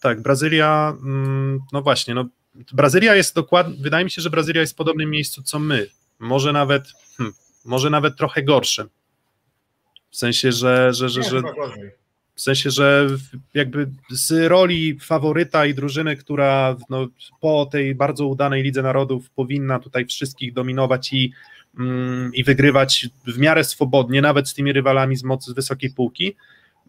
Tak, Brazylia, no właśnie, no Brazylia jest dokładnie, wydaje mi się, że Brazylia jest w podobnym miejscu co my. Może nawet, hmm, może nawet trochę gorszym. W sensie, że, że, że, że w sensie, że jakby z roli faworyta i drużyny, która no, po tej bardzo udanej Lidze Narodów powinna tutaj wszystkich dominować i, mm, i wygrywać w miarę swobodnie, nawet z tymi rywalami z mocy z wysokiej półki,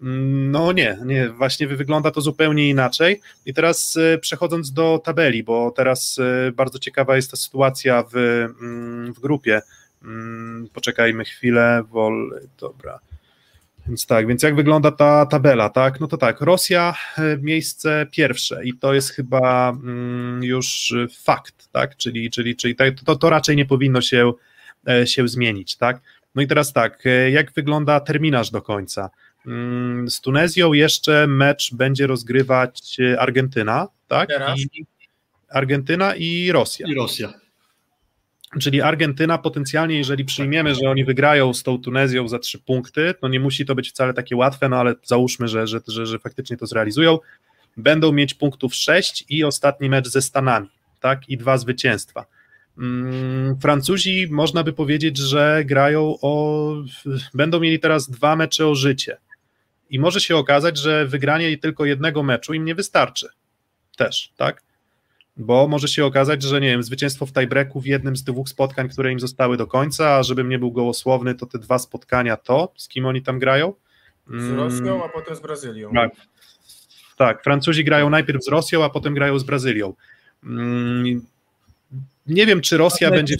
Mm, no nie, nie, właśnie wygląda to zupełnie inaczej. I teraz e, przechodząc do tabeli, bo teraz e, bardzo ciekawa jest ta sytuacja w, mm, w grupie. Mm, poczekajmy chwilę, wol, dobra. Więc tak, więc jak wygląda ta tabela, tak? No to tak, Rosja e, miejsce pierwsze i to jest chyba już fakt, tak? Czyli, czyli, czyli to, to raczej nie powinno się, się zmienić, tak? No i teraz tak, jak wygląda terminarz do końca? Mm, z Tunezją jeszcze mecz będzie rozgrywać e, Argentyna, tak? I Argentyna i Rosja. I Rosja. Czyli Argentyna potencjalnie, jeżeli przyjmiemy, że oni wygrają z tą Tunezją za trzy punkty, no nie musi to być wcale takie łatwe, no ale załóżmy, że, że, że, że faktycznie to zrealizują, będą mieć punktów sześć i ostatni mecz ze Stanami, tak? I dwa zwycięstwa. Mm, Francuzi można by powiedzieć, że grają o. Będą mieli teraz dwa mecze o życie i może się okazać, że wygranie tylko jednego meczu im nie wystarczy. Też, tak? Bo może się okazać, że nie wiem, zwycięstwo w tiebreaku w jednym z dwóch spotkań, które im zostały do końca, a żebym nie był gołosłowny, to te dwa spotkania to, z kim oni tam grają? Z Rosją, a potem z Brazylią. Tak. tak, Francuzi grają najpierw z Rosją, a potem grają z Brazylią. Mm, nie wiem, czy Rosja będzie.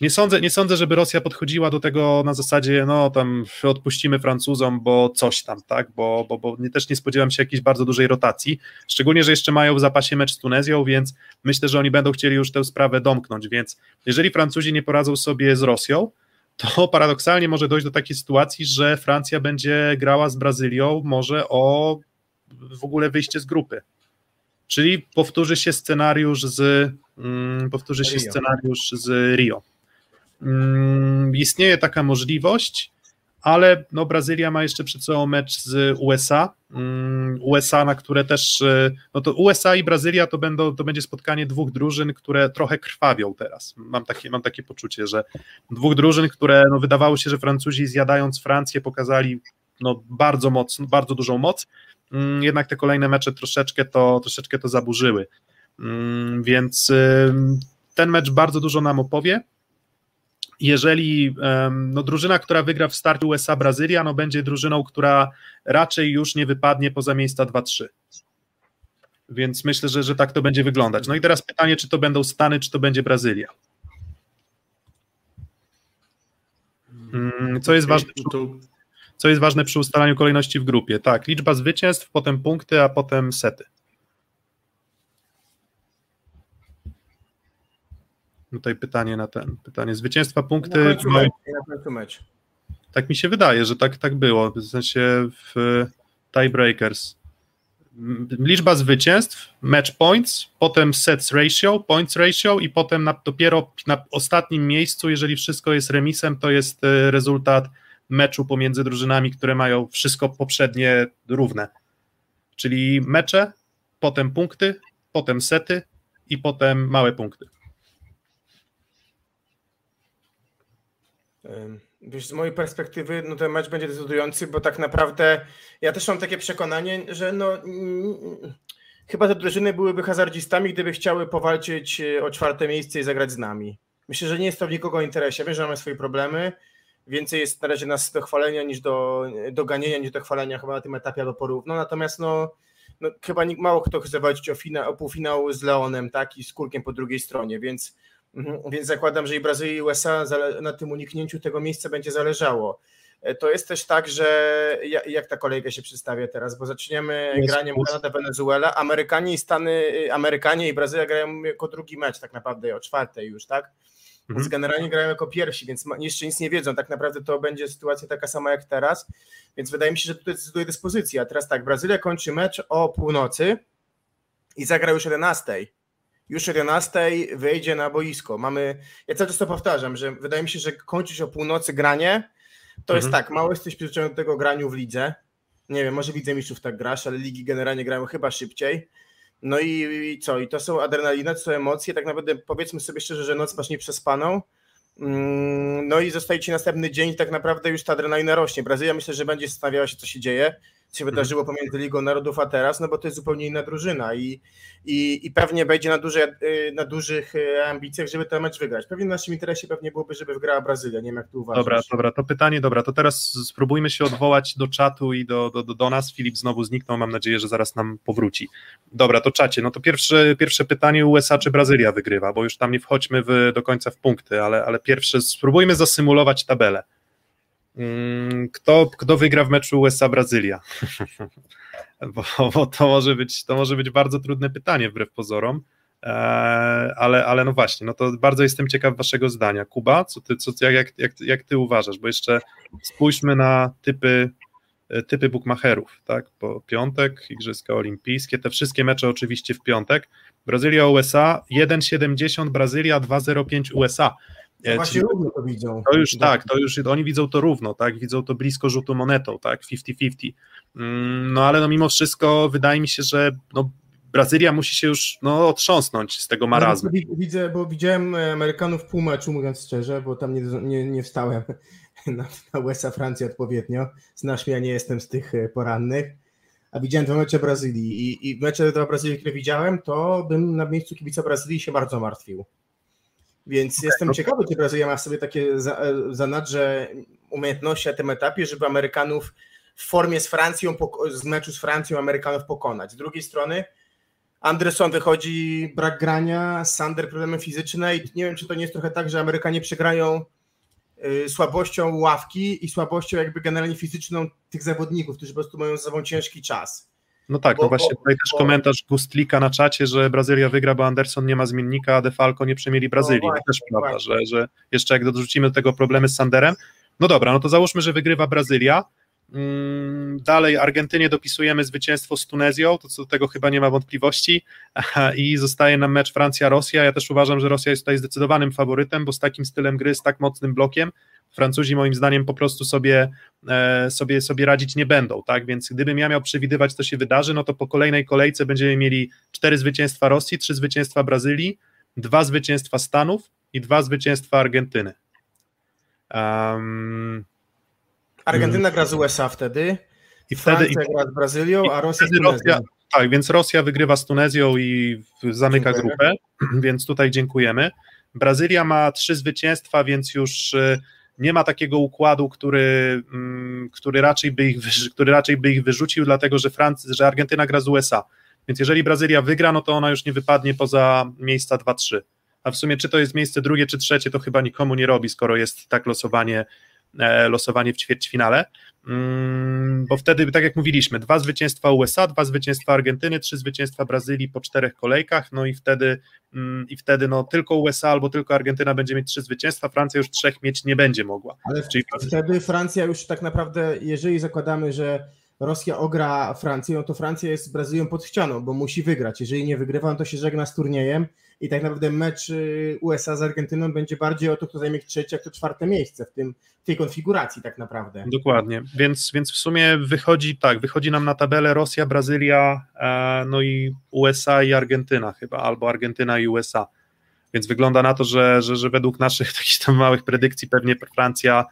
Nie sądzę, nie sądzę, żeby Rosja podchodziła do tego na zasadzie, no tam odpuścimy Francuzom, bo coś tam, tak, bo, bo, bo nie, też nie spodziewam się jakiejś bardzo dużej rotacji, szczególnie, że jeszcze mają w zapasie mecz z Tunezją, więc myślę, że oni będą chcieli już tę sprawę domknąć, więc jeżeli Francuzi nie poradzą sobie z Rosją, to paradoksalnie może dojść do takiej sytuacji, że Francja będzie grała z Brazylią może o w ogóle wyjście z grupy. Czyli powtórzy się scenariusz z mm, powtórzy się scenariusz z Rio. Mm, istnieje taka możliwość, ale no Brazylia ma jeszcze przed sobą mecz z USA. Mm, USA, na które też, e, no to USA i Brazylia to, będą, to będzie spotkanie dwóch drużyn, które trochę krwawią teraz. Mam takie, mam takie poczucie, że dwóch drużyn, które no wydawało się, że Francuzi zjadając Francję pokazali no bardzo mocno, bardzo dużą moc, mm, jednak te kolejne mecze troszeczkę to, troszeczkę to zaburzyły. Więc ten mecz bardzo dużo nam opowie jeżeli no, drużyna, która wygra w starcie USA-Brazylia, no, będzie drużyną, która raczej już nie wypadnie poza miejsca 2-3. Więc myślę, że, że tak to będzie wyglądać. No i teraz pytanie, czy to będą Stany, czy to będzie Brazylia. Mm, co jest ważne? Co jest ważne przy ustalaniu kolejności w grupie? Tak, liczba zwycięstw, potem punkty, a potem sety. Tutaj pytanie na ten, pytanie zwycięstwa, punkty. Na końcu, mecz, na końcu mecz. Tak mi się wydaje, że tak, tak było, w sensie w tiebreakers. Liczba zwycięstw, match points, potem sets ratio, points ratio i potem na, dopiero na ostatnim miejscu, jeżeli wszystko jest remisem, to jest e, rezultat meczu pomiędzy drużynami, które mają wszystko poprzednie równe. Czyli mecze, potem punkty, potem sety i potem małe punkty. Wiesz, z mojej perspektywy, no ten mecz będzie decydujący, bo tak naprawdę ja też mam takie przekonanie, że no chyba te drużyny byłyby hazardzistami, gdyby chciały powalczyć e, o czwarte miejsce i zagrać z nami. Myślę, że nie jest to w nikogo interesie. Wiem, że mamy swoje problemy. Więcej jest na razie nas do chwalenia niż do, do ganienia, niż do chwalenia chyba na tym etapie albo porówno. Natomiast no, no chyba mało kto chce walczyć o, fina, o półfinał z Leonem, tak, i z Kurkiem po drugiej stronie, więc. Więc zakładam, że i Brazylia i USA na tym uniknięciu tego miejsca będzie zależało. E, to jest też tak, że jak ta kolejka się przedstawia teraz, bo zaczniemy jest graniem Kanada, Wenezuela, Amerykanie i Stany, y, Amerykanie i Brazylia grają jako drugi mecz tak naprawdę, o czwartej już, tak? Więc mhm. generalnie grają jako pierwsi, więc jeszcze nic nie wiedzą. Tak naprawdę to będzie sytuacja taka sama jak teraz, więc wydaje mi się, że tutaj decyduje dyspozycja. Teraz tak, Brazylia kończy mecz o północy i zagra już 11 już 11 wyjdzie na boisko. Mamy, ja cały czas to powtarzam, że wydaje mi się, że kończyć o północy granie, to mhm. jest tak, mało jesteś przyzwyczajony do tego graniu w lidze. Nie wiem, może w Lidze Mistrzów tak grasz, ale ligi generalnie grają chyba szybciej. No i, i co? I to są adrenalina, to są emocje. Tak naprawdę powiedzmy sobie szczerze, że noc masz nieprzespaną. Mm, no i zostaje ci następny dzień, tak naprawdę już ta adrenalina rośnie. Brazylia myślę, że będzie zastanawiała się, co się dzieje się wydarzyło pomiędzy Ligą Narodów a teraz, no bo to jest zupełnie inna drużyna i, i, i pewnie będzie na, duże, y, na dużych y, ambicjach, żeby ten mecz wygrać. Pewnie w naszym interesie pewnie byłoby, żeby wygrała Brazylia, nie wiem jak tu uważasz. Dobra, dobra, to pytanie, dobra, to teraz spróbujmy się odwołać do czatu i do, do, do, do nas. Filip znowu zniknął, mam nadzieję, że zaraz nam powróci. Dobra, to czacie, no to pierwsze, pierwsze pytanie USA czy Brazylia wygrywa, bo już tam nie wchodźmy w, do końca w punkty, ale, ale pierwsze, spróbujmy zasymulować tabelę. Mm, kto, kto wygra w meczu USA-Brazylia? bo, bo to, może być, to może być bardzo trudne pytanie wbrew pozorom, e, ale, ale no właśnie, no to bardzo jestem ciekaw waszego zdania. Kuba, co ty, co, jak, jak, jak ty uważasz? Bo jeszcze spójrzmy na typy, e, typy bookmacherów, tak? Po piątek, Igrzyska Olimpijskie, te wszystkie mecze oczywiście w piątek. Brazylia USA 1,70, Brazylia 2,05 USA. No właśnie Czyli równo to widzą. To już tak, to już oni widzą to równo, tak, widzą to blisko rzutu monetą, tak, 50-50. Mm, no ale no mimo wszystko wydaje mi się, że no, Brazylia musi się już no, otrząsnąć z tego marazmu. No, widzę, bo widziałem Amerykanów pół meczu, mówiąc szczerze, bo tam nie, nie, nie wstałem na, na USA Francji odpowiednio. Znasz mnie, ja nie jestem z tych e, porannych. A widziałem dwa mecze Brazylii i, i mecze dla Brazylii, które widziałem, to bym na miejscu kibica Brazylii się bardzo martwił. Więc okay, jestem okay. ciekawy, czy Brazylia ma w sobie takie zanadrze umiejętności na tym etapie, żeby Amerykanów w formie z Francją, z meczu z Francją Amerykanów pokonać. Z drugiej strony Anderson wychodzi brak grania, Sander problemy fizyczne i nie wiem, czy to nie jest trochę tak, że Amerykanie przegrają y, słabością ławki i słabością jakby generalnie fizyczną tych zawodników, którzy po prostu mają za sobą ciężki czas. No tak, no bo, no właśnie tutaj też bo, komentarz Gustlika na czacie, że Brazylia wygra, bo Anderson nie ma zmiennika, a Defalco nie przemieli Brazylii. No właśnie, też prawda, że, że jeszcze jak dorzucimy do tego problemy z Sanderem. No dobra, no to załóżmy, że wygrywa Brazylia. Mm, dalej Argentynie dopisujemy zwycięstwo z Tunezją, to co do tego chyba nie ma wątpliwości i zostaje nam mecz Francja-Rosja. Ja też uważam, że Rosja jest tutaj zdecydowanym faworytem, bo z takim stylem gry, z tak mocnym blokiem Francuzi moim zdaniem po prostu sobie, e, sobie, sobie radzić nie będą, tak, więc gdybym ja miał przewidywać, co się wydarzy, no to po kolejnej kolejce będziemy mieli cztery zwycięstwa Rosji, trzy zwycięstwa Brazylii, dwa zwycięstwa Stanów i dwa zwycięstwa Argentyny. Um, Argentyna gra z USA wtedy, i wtedy Francja gra z Brazylią, a Rosja z Tunezją. Tak, więc Rosja wygrywa z Tunezją i zamyka Dziękuję. grupę, więc tutaj dziękujemy. Brazylia ma trzy zwycięstwa, więc już e, nie ma takiego układu, który, mm, który, raczej, by ich, który raczej by ich wyrzucił, dlatego że, Franc- że Argentyna gra z USA. Więc jeżeli Brazylia wygra, no to ona już nie wypadnie poza miejsca 2-3. A w sumie, czy to jest miejsce drugie czy trzecie, to chyba nikomu nie robi, skoro jest tak losowanie, losowanie w ćwierćfinale. Mm, bo wtedy, tak jak mówiliśmy, dwa zwycięstwa USA, dwa zwycięstwa Argentyny, trzy zwycięstwa Brazylii po czterech kolejkach, no i wtedy, mm, i wtedy no, tylko USA albo tylko Argentyna będzie mieć trzy zwycięstwa, Francja już trzech mieć nie będzie mogła. Ale Czyli... wtedy Francja już tak naprawdę, jeżeli zakładamy, że Rosja ogra Francję, no to Francja jest z Brazylią pod ścianą, bo musi wygrać. Jeżeli nie wygrywa, no to się żegna z turniejem i tak naprawdę mecz y, USA z Argentyną będzie bardziej o to, kto zajmie trzecie, a kto czwarte miejsce w, tym, w tej konfiguracji tak naprawdę. Dokładnie, więc, więc w sumie wychodzi tak, wychodzi nam na tabelę Rosja, Brazylia, e, no i USA i Argentyna chyba, albo Argentyna i USA. Więc wygląda na to, że, że, że według naszych takich tam małych predykcji pewnie Francja,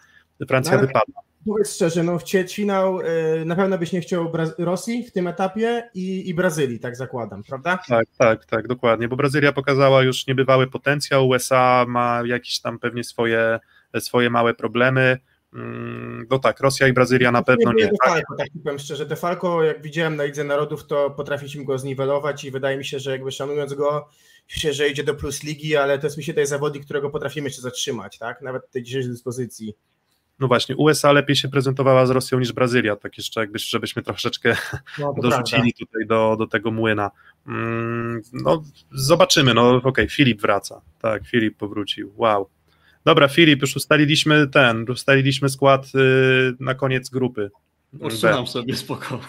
Francja no, wypadła. Powiedz szczerze, no w ćwierćfinał y, na pewno byś nie chciał Bra- Rosji w tym etapie i, i Brazylii, tak zakładam, prawda? Tak, tak, tak, dokładnie, bo Brazylia pokazała już niebywały potencjał, USA ma jakieś tam pewnie swoje, swoje małe problemy, mm, no tak, Rosja i Brazylia na pewno nie. Defalco, tak powiem szczerze, Defalco, jak widziałem na Lidze Narodów, to potrafiliśmy go zniwelować i wydaje mi się, że jakby szanując go, się, że idzie do plus ligi, ale to jest mi się tej zawodnik, którego potrafimy jeszcze zatrzymać, tak? Nawet tej dzisiejszej dyspozycji. No właśnie, USA lepiej się prezentowała z Rosją niż Brazylia, tak jeszcze jakby, żebyśmy troszeczkę no, dorzucili prawda. tutaj do, do tego młyna. Mm, no zobaczymy, no okej, okay, Filip wraca, tak, Filip powrócił, wow. Dobra, Filip, już ustaliliśmy ten, ustaliliśmy skład y, na koniec grupy. Usunam sobie spoko.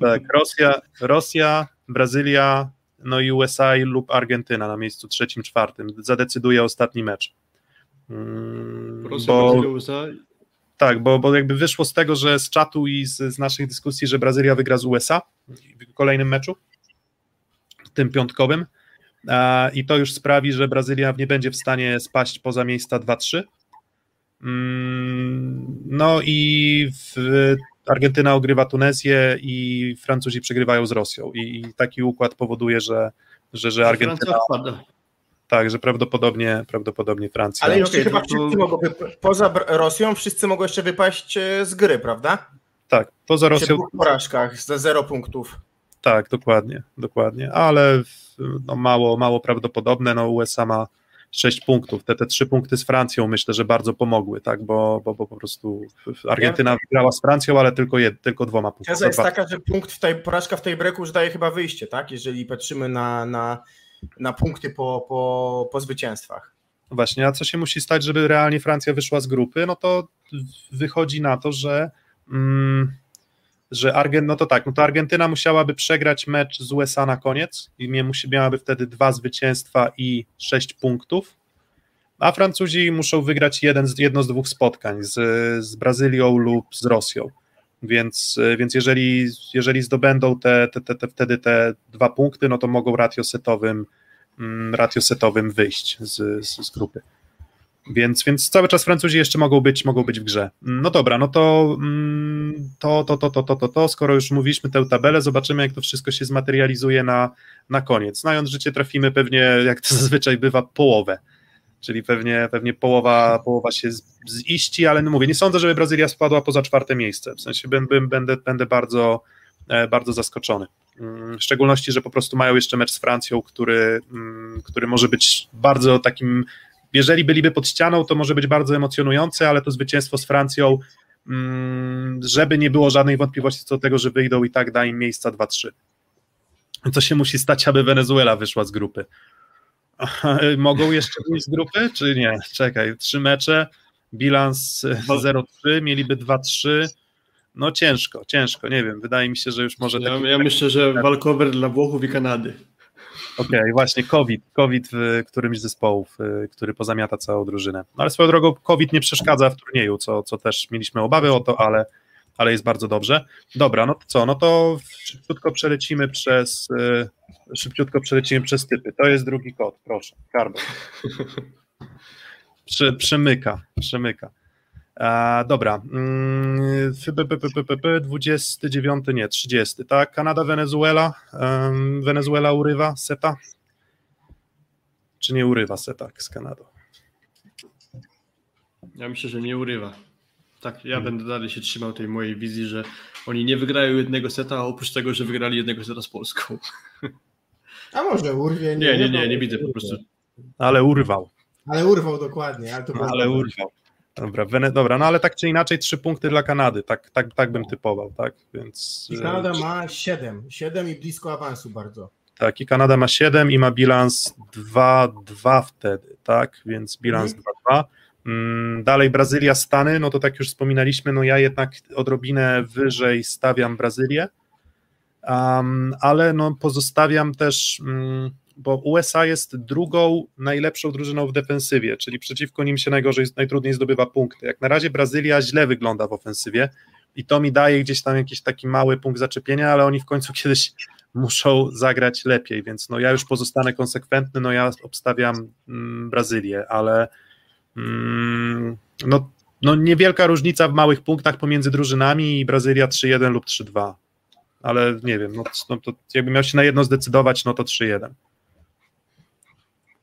Tak, Rosja, Rosja, Brazylia, no i USA lub Argentyna na miejscu trzecim, czwartym. Zadecyduje ostatni mecz. Mm, Rosja, bo... Brazylia, USA tak, bo, bo jakby wyszło z tego, że z czatu i z, z naszych dyskusji, że Brazylia wygra z USA w kolejnym meczu, tym piątkowym, i to już sprawi, że Brazylia nie będzie w stanie spaść poza miejsca 2-3. Mm, no i Argentyna ogrywa Tunezję i Francuzi przegrywają z Rosją. I, i taki układ powoduje, że, że, że Argentyna. Tak, że prawdopodobnie, prawdopodobnie Francja. Ale jeszcze chyba to- wszyscy mogą, poza Rosją, wszyscy mogą jeszcze wypaść e, z gry, prawda? Tak, poza Rosją. dwóch porażkach za zero punktów. Tak, dokładnie, dokładnie. Ale w- no, mało, mało prawdopodobne. No, USA ma 6 punktów. Te, te trzy punkty z Francją myślę, że bardzo pomogły, tak, bo, bo, bo po prostu Argentyna wygrała z Francją, ale tylko, jed, tylko dwoma punktami. Teza jest taka, że punkt w tej, porażka w tej breaku już daje chyba wyjście, tak? Jeżeli patrzymy na, na, na punkty po, po, po zwycięstwach. Właśnie, a co się musi stać, żeby realnie Francja wyszła z grupy? No to wychodzi na to, że, mm, że Argent, no to tak, no to Argentyna musiałaby przegrać mecz z USA na koniec i musi, miałaby wtedy dwa zwycięstwa i sześć punktów, a Francuzi muszą wygrać jeden jedno z dwóch spotkań z, z Brazylią lub z Rosją. Więc, więc jeżeli, jeżeli zdobędą te, te, te, te, wtedy te dwa punkty, no to mogą ratiosetowym mm, ratiosetowym wyjść z, z, z grupy. Więc, więc cały czas Francuzi jeszcze mogą być, mogą być w grze. No dobra, no to, mm, to, to, to, to, to, to, to, skoro już mówiliśmy tę tabelę, zobaczymy, jak to wszystko się zmaterializuje na, na koniec. Znając życie, trafimy pewnie, jak to zazwyczaj bywa, połowę. Czyli pewnie, pewnie połowa, połowa się ziści, ale no mówię, nie sądzę, żeby Brazylia spadła poza czwarte miejsce. W sensie będę, będę, będę bardzo, e, bardzo zaskoczony. Mm, W szczególności, że po prostu mają jeszcze mecz z Francją, który, mm, który może być bardzo takim. Jeżeli byliby pod ścianą, to może być bardzo emocjonujące, ale to zwycięstwo z Francją, mm, żeby nie było żadnej wątpliwości co do tego, że wyjdą i tak da im miejsca 2-3. Co się musi stać, aby Wenezuela wyszła z grupy? Mogą jeszcze wyjść z grupy, czy nie? Czekaj, trzy mecze, bilans e, 0-3, mieliby 2-3. No ciężko, ciężko, nie wiem. Wydaje mi się, że już może Ja, ja myślę, że walkover dla Włochów i Kanady. Okej, właśnie COVID, COVID w którymś z zespołów, y, który pozamiata całą drużynę. No, ale swoją drogą COVID nie przeszkadza w turnieju, co, co też mieliśmy obawy o to, ale, ale jest bardzo dobrze. Dobra, no to co, no to szybciutko przelecimy przez y, szybciutko przelecimy przez typy. To jest drugi kod, proszę, Karbo. Przy, przemyka, przemyka. A, dobra, mm, f- p- p- p- p- p- p- 29, nie, 30, tak? Kanada, Wenezuela, Wenezuela urywa seta? Czy nie urywa seta z Kanadą? Ja myślę, że nie urywa. Tak, ja Hmm. będę dalej się trzymał tej mojej wizji, że oni nie wygrają jednego seta, a oprócz tego, że wygrali jednego seta z Polską. A może urwie? Nie, nie, nie, nie widzę po prostu. Ale urwał, Ale urwał dokładnie. Ale, to ale urwał. Dobra, Wene, dobra, no ale tak czy inaczej trzy punkty dla Kanady, tak, tak, tak bym typował, tak, więc... I Kanada ma 7. 7 i blisko awansu bardzo. Tak, i Kanada ma 7 i ma bilans 2-2 wtedy, tak? Więc bilans 2-2. Mm, Dalej Brazylia, Stany, no to tak już wspominaliśmy, no ja jednak odrobinę wyżej stawiam Brazylię, um, ale no pozostawiam też, mm, bo USA jest drugą najlepszą drużyną w defensywie, czyli przeciwko nim się najgorzej, najtrudniej zdobywa punkty. Jak na razie Brazylia źle wygląda w ofensywie i to mi daje gdzieś tam jakiś taki mały punkt zaczepienia, ale oni w końcu kiedyś muszą zagrać lepiej, więc no ja już pozostanę konsekwentny, no ja obstawiam mm, Brazylię, ale no, no niewielka różnica w małych punktach pomiędzy drużynami i Brazylia 3-1 lub 3-2, ale nie wiem, no, no to jakbym miał się na jedno zdecydować, no to 3-1.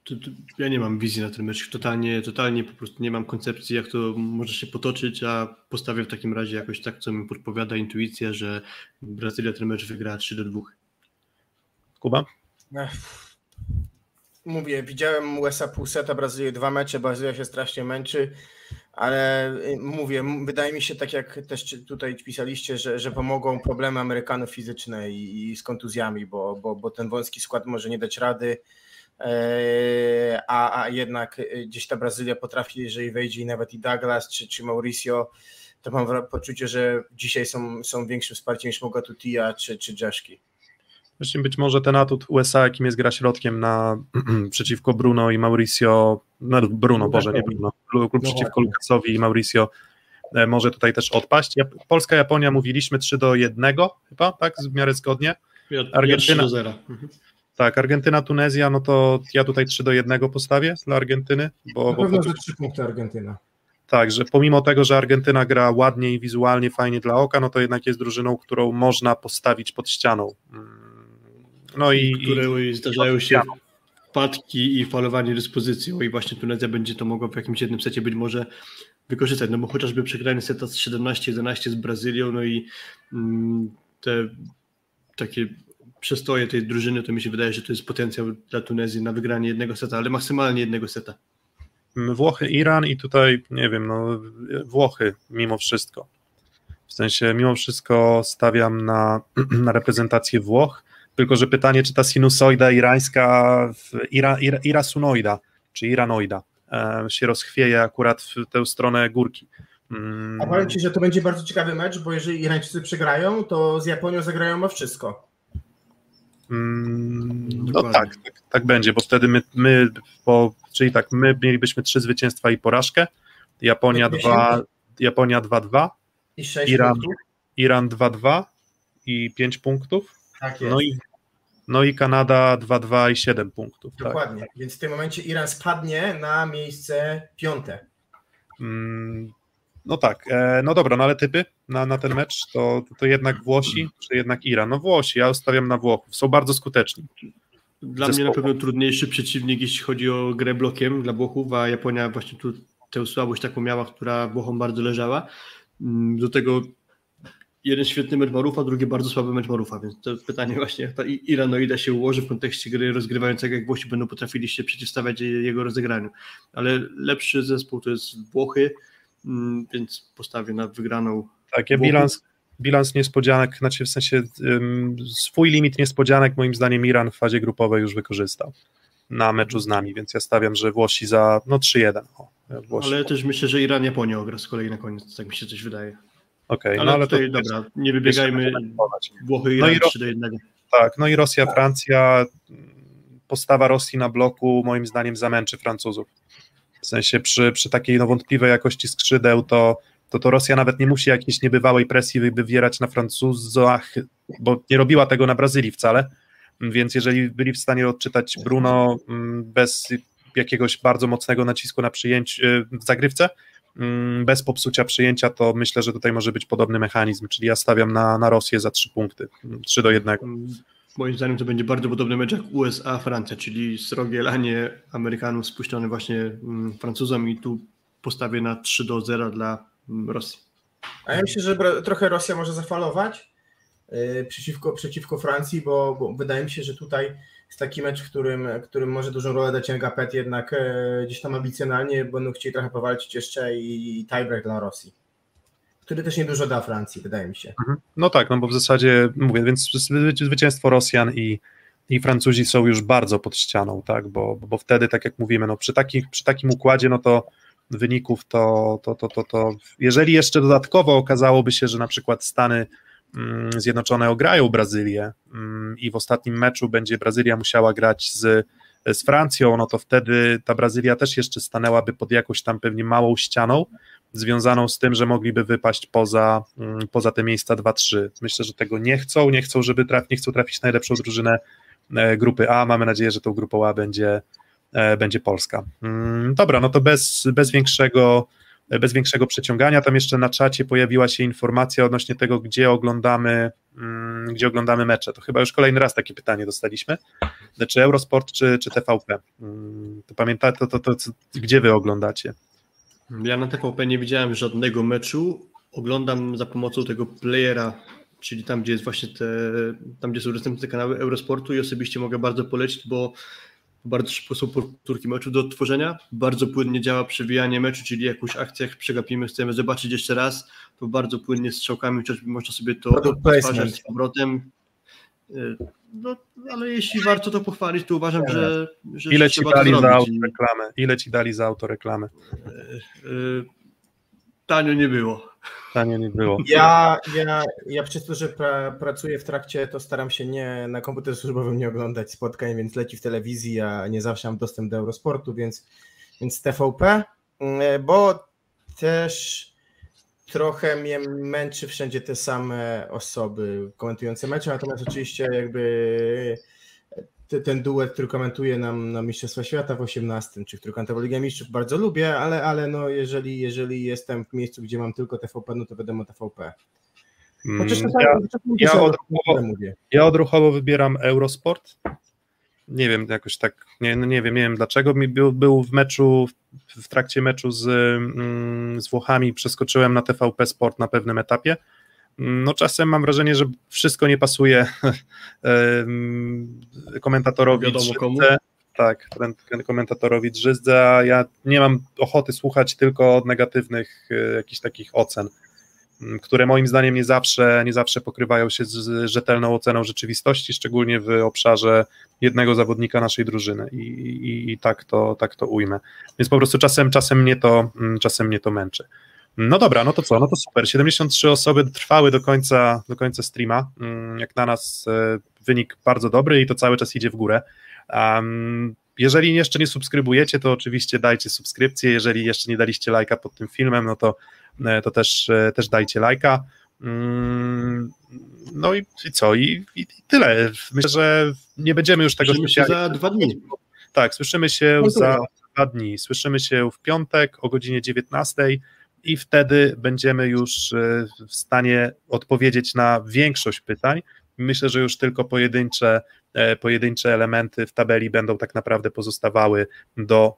To, to, ja nie mam wizji na ten mecz. Totalnie, totalnie po prostu nie mam koncepcji, jak to może się potoczyć, a postawię w takim razie jakoś tak, co mi podpowiada intuicja, że Brazylia ten mecz wygra 3 do 2. Kuba? Ech. Mówię, widziałem USA pół seta, Brazylię dwa mecze, Brazylia się strasznie męczy, ale y, mówię, wydaje mi się, tak jak też tutaj pisaliście, że, że pomogą problemy Amerykanów fizyczne i, i z kontuzjami, bo, bo, bo ten wąski skład może nie dać rady, e, a, a jednak y, gdzieś ta Brazylia potrafi, jeżeli wejdzie i nawet i Douglas czy, czy Mauricio, to mam poczucie, że dzisiaj są, są większym wsparciem niż mogła Tutia czy, czy Jaszki. Właśnie być może ten atut USA, jakim jest gra środkiem na przeciwko Bruno i Mauricio, no Bruno, Boże, nie Bruno, lub No przeciwko. Lukasowi i Mauricio e, może tutaj też odpaść. Polska, Japonia mówiliśmy 3 do 1 chyba, tak, w miarę zgodnie. Argentyna. ja 3 do 0. Mhm. Tak, Argentyna, Tunezja, no to ja tutaj 3 do 1 postawię dla Argentyny, bo, Na bo pewno za trzy punkty Argentyna. tak, że pomimo tego, że Argentyna gra ładnie i wizualnie, fajnie dla oka, no to jednak jest drużyną, którą można postawić pod ścianą. No i. W której zdarzają się wpadki i falowanie dyspozycją i właśnie Tunezja będzie to mogła w jakimś jednym secie być może wykorzystać, no bo chociażby przegrany seta z 17-11 z Brazylią, no i mm, te takie przestoje tej drużyny, to mi się wydaje, że to jest potencjał dla Tunezji na wygranie jednego seta, ale maksymalnie jednego seta. Włochy, Iran i tutaj, nie wiem, no Włochy mimo wszystko. W sensie mimo wszystko stawiam na, na reprezentację Włoch, tylko że pytanie, czy ta sinusoida irańska, ira, ira, irasunoida, czy iranoida e, się rozchwieje akurat w tę stronę górki. Mm. A powiem Ci, że to będzie bardzo ciekawy mecz, bo jeżeli Irańczycy przegrają, to z Japonią zagrają o wszystko. Mm, no tak, tak, tak, będzie, bo wtedy my, my bo, czyli tak, my mielibyśmy trzy zwycięstwa i porażkę, Japonia 2, Japonia 2-2, I 6 Iran, punktów. Iran 2-2 i 5 punktów. Tak jest. No i, no i Kanada 2-2 i 7 punktów. tak. Dokładnie, więc w tym momencie Iran spadnie na miejsce piąte. Mm, no tak, e, no dobra, no ale typy na, na ten mecz to, to jednak Włosi, czy jednak Iran? No Włosi, ja ustawiam na Włochów, są bardzo skuteczni. Dla Zespołu. mnie na pewno trudniejszy przeciwnik, jeśli chodzi o grę blokiem dla Włochów, a Japonia właśnie tu tę słabość taką miała, która Włochom bardzo leżała. Mm, Do tego jeden świetny mecz Marufa, drugi bardzo słaby mecz Marufa, więc to pytanie właśnie, jak ta Iranoida się ułoży w kontekście gry rozgrywającego, jak Włosi będą potrafili się przeciwstawiać jego rozegraniu. Ale lepszy zespół to jest Włochy, mm, więc postawię na wygraną Tak, ja bilans, bilans niespodzianek, znaczy w sensie ym, swój limit niespodzianek moim zdaniem Iran w fazie grupowej już wykorzystał na meczu z nami, więc ja stawiam, że Włosi za no 3-1. O, Włosi. Ale też myślę, że Iran Japonia ogra z kolei na koniec, tak mi się coś wydaje. Okej, Ale, no ale to tutaj, dobra, nie wybiegajmy. Włochy No Iran i ro- 3 do 1. Tak, no i Rosja, Francja, postawa Rosji na bloku moim zdaniem zamęczy Francuzów. W sensie przy, przy takiej no, wątpliwej jakości skrzydeł to, to to Rosja nawet nie musi jakiejś niebywałej presji wy- wywierać na Francuzach, bo nie robiła tego na Brazylii wcale, więc jeżeli byli w stanie odczytać Bruno mm, bez jakiegoś bardzo mocnego nacisku na przyjęcie w zagrywce, bez popsucia przyjęcia, to myślę, że tutaj może być podobny mechanizm, czyli ja stawiam na, na Rosję za trzy punkty, 3 do 1. Moim zdaniem to będzie bardzo podobny mecz jak USA-Francja, czyli srogie lanie Amerykanów spuszczone właśnie mm, Francuzom i tu postawię na 3 do 0 dla mm, Rosji. A ja myślę, że trochę Rosja może zafalować yy, przeciwko, przeciwko Francji, bo, bo wydaje mi się, że tutaj jest taki mecz, w którym, którym może dużą rolę dać Ngapet, jednak e, gdzieś tam ambicjonalnie będą chcieli trochę powalczyć jeszcze i, i tiebreak dla Rosji, który też niedużo da Francji, wydaje mi się. No tak, no bo w zasadzie mówię, więc zwy- zwycięstwo Rosjan i, i Francuzi są już bardzo pod ścianą, tak, bo, bo wtedy, tak jak mówimy, no przy, takich, przy takim układzie, no to wyników to, to, to, to, to jeżeli jeszcze dodatkowo okazałoby się, że na przykład Stany Zjednoczone ograją Brazylię mm, i w ostatnim meczu będzie Brazylia musiała grać z, z Francją, no to wtedy ta Brazylia też jeszcze stanęłaby pod jakąś tam pewnie małą ścianą, związaną z tym, że mogliby wypaść poza, mm, poza te miejsca 2-3. Myślę, że tego nie chcą, nie chcą, żeby traf, nie chcą trafić najlepszą drużynę e, grupy A. Mamy nadzieję, że tą grupą A będzie, e, będzie Polska. Mm, Dobra, no to bez, bez większego bez większego przeciągania. Tam jeszcze na czacie pojawiła się informacja odnośnie tego, gdzie oglądamy, mm, gdzie oglądamy mecze. To chyba już kolejny raz takie pytanie dostaliśmy. Czy Eurosport, czy, czy TVP? Mm, To pamiętacie, to, to, to, to, gdzie wy oglądacie? Ja na TVP nie widziałem żadnego meczu. Oglądam za pomocą tego playera, czyli tam, gdzie jest właśnie te, tam, gdzie są dostępne te kanały Eurosportu i osobiście mogę bardzo polecić, bo bardzo szybko są powtórki meczu do odtworzenia, bardzo płynnie działa przewijanie meczu, czyli jakąś akcję jak przegapimy, chcemy zobaczyć jeszcze raz, to bardzo płynnie strzałkami chociażby można sobie to odtwarzać z powrotem. Y, No, ale jeśli warto to pochwalić, to uważam, że, że Ile ci dali za autoreklamę? Ile ci dali za autoreklamę? y, Tanio nie było. Tanie nie było. Ja, ja, ja przez to, że pra, pracuję w trakcie, to staram się nie na komputerze służbowym nie oglądać spotkań, więc leci w telewizji, a nie zawsze mam dostęp do Eurosportu, więc, więc TVP, mm, bo też trochę mnie męczy wszędzie te same osoby komentujące mecze, natomiast oczywiście jakby te, ten duet, który komentuje nam na Mistrzostwa Świata w 18, czy który komentował Ligę Mistrzów, bardzo lubię, ale, ale no jeżeli, jeżeli jestem w miejscu, gdzie mam tylko TVP, no to wiadomo TVP. Chociaż Mm, ja, ja odruchowo- ja odruchowo wybieram Eurosport. Nie wiem, jakoś tak, nie, no nie wiem, nie wiem dlaczego. Mi był, był w meczu, w trakcie meczu z, mm, z Włochami, przeskoczyłem na TVP Sport na pewnym etapie. No czasem mam wrażenie, że wszystko nie pasuje komentatorowi Wiadomo komu. Tak, ten komentatorowi Drzyzdze, a ja nie mam ochoty słuchać tylko od negatywnych e, jakichś takich ocen które moim zdaniem nie zawsze, nie zawsze pokrywają się z, rzetelną oceną rzeczywistości, szczególnie w obszarze jednego zawodnika naszej drużyny i, i, i tak, to, tak to ujmę. Więc po prostu czasem, czasem, mnie to, czasem mnie to męczy. No dobra, no to co, no to super. 73 osoby trwały do końca, do końca streama. Mm, Jak na nas e, wynik bardzo dobry i to cały czas idzie w górę. Um, jeżeli jeszcze nie subskrybujecie, to oczywiście dajcie subskrypcję. Jeżeli jeszcze nie daliście lajka pod tym filmem, no to, e, to też, e, też dajcie lajka. Mm, No i, i co? I, i, tyle. Myślę, że nie będziemy już tego Słyszymy się specjalnie- za dwa dni. tak, słyszymy się No za dwa dni. Słyszymy się w piątek o godzinie 19 i wtedy będziemy już e, w stanie odpowiedzieć na większość pytań. Myślę, że już tylko pojedyncze, e, pojedyncze elementy w tabeli będą tak naprawdę pozostawały do,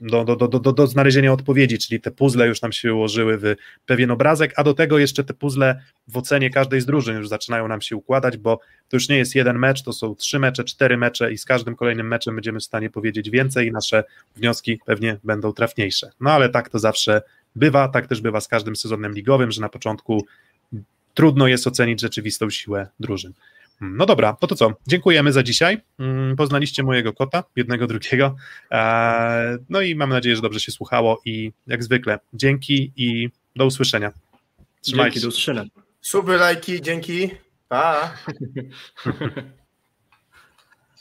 do, do, do, do, do znalezienia odpowiedzi, czyli te puzzle już nam się ułożyły w pewien obrazek, a do tego jeszcze te puzzle w ocenie każdej z drużyn już zaczynają nam się układać, bo to już nie jest jeden mecz, to są trzy mecze, cztery mecze i z każdym kolejnym meczem będziemy w stanie powiedzieć więcej i nasze wnioski pewnie będą trafniejsze. No ale tak to zawsze bywa, tak też bywa z każdym sezonem ligowym, że na początku trudno jest ocenić rzeczywistą siłę drużyn. No dobra, no to co? Dziękujemy za dzisiaj. Mm, Poznaliście mojego kota, jednego, drugiego. Eee, No i mam nadzieję, że dobrze się słuchało i jak zwykle dzięki i do usłyszenia. Trzymajcie Dzięki, się. do usłyszenia. Suby, lajki, dzięki. Pa!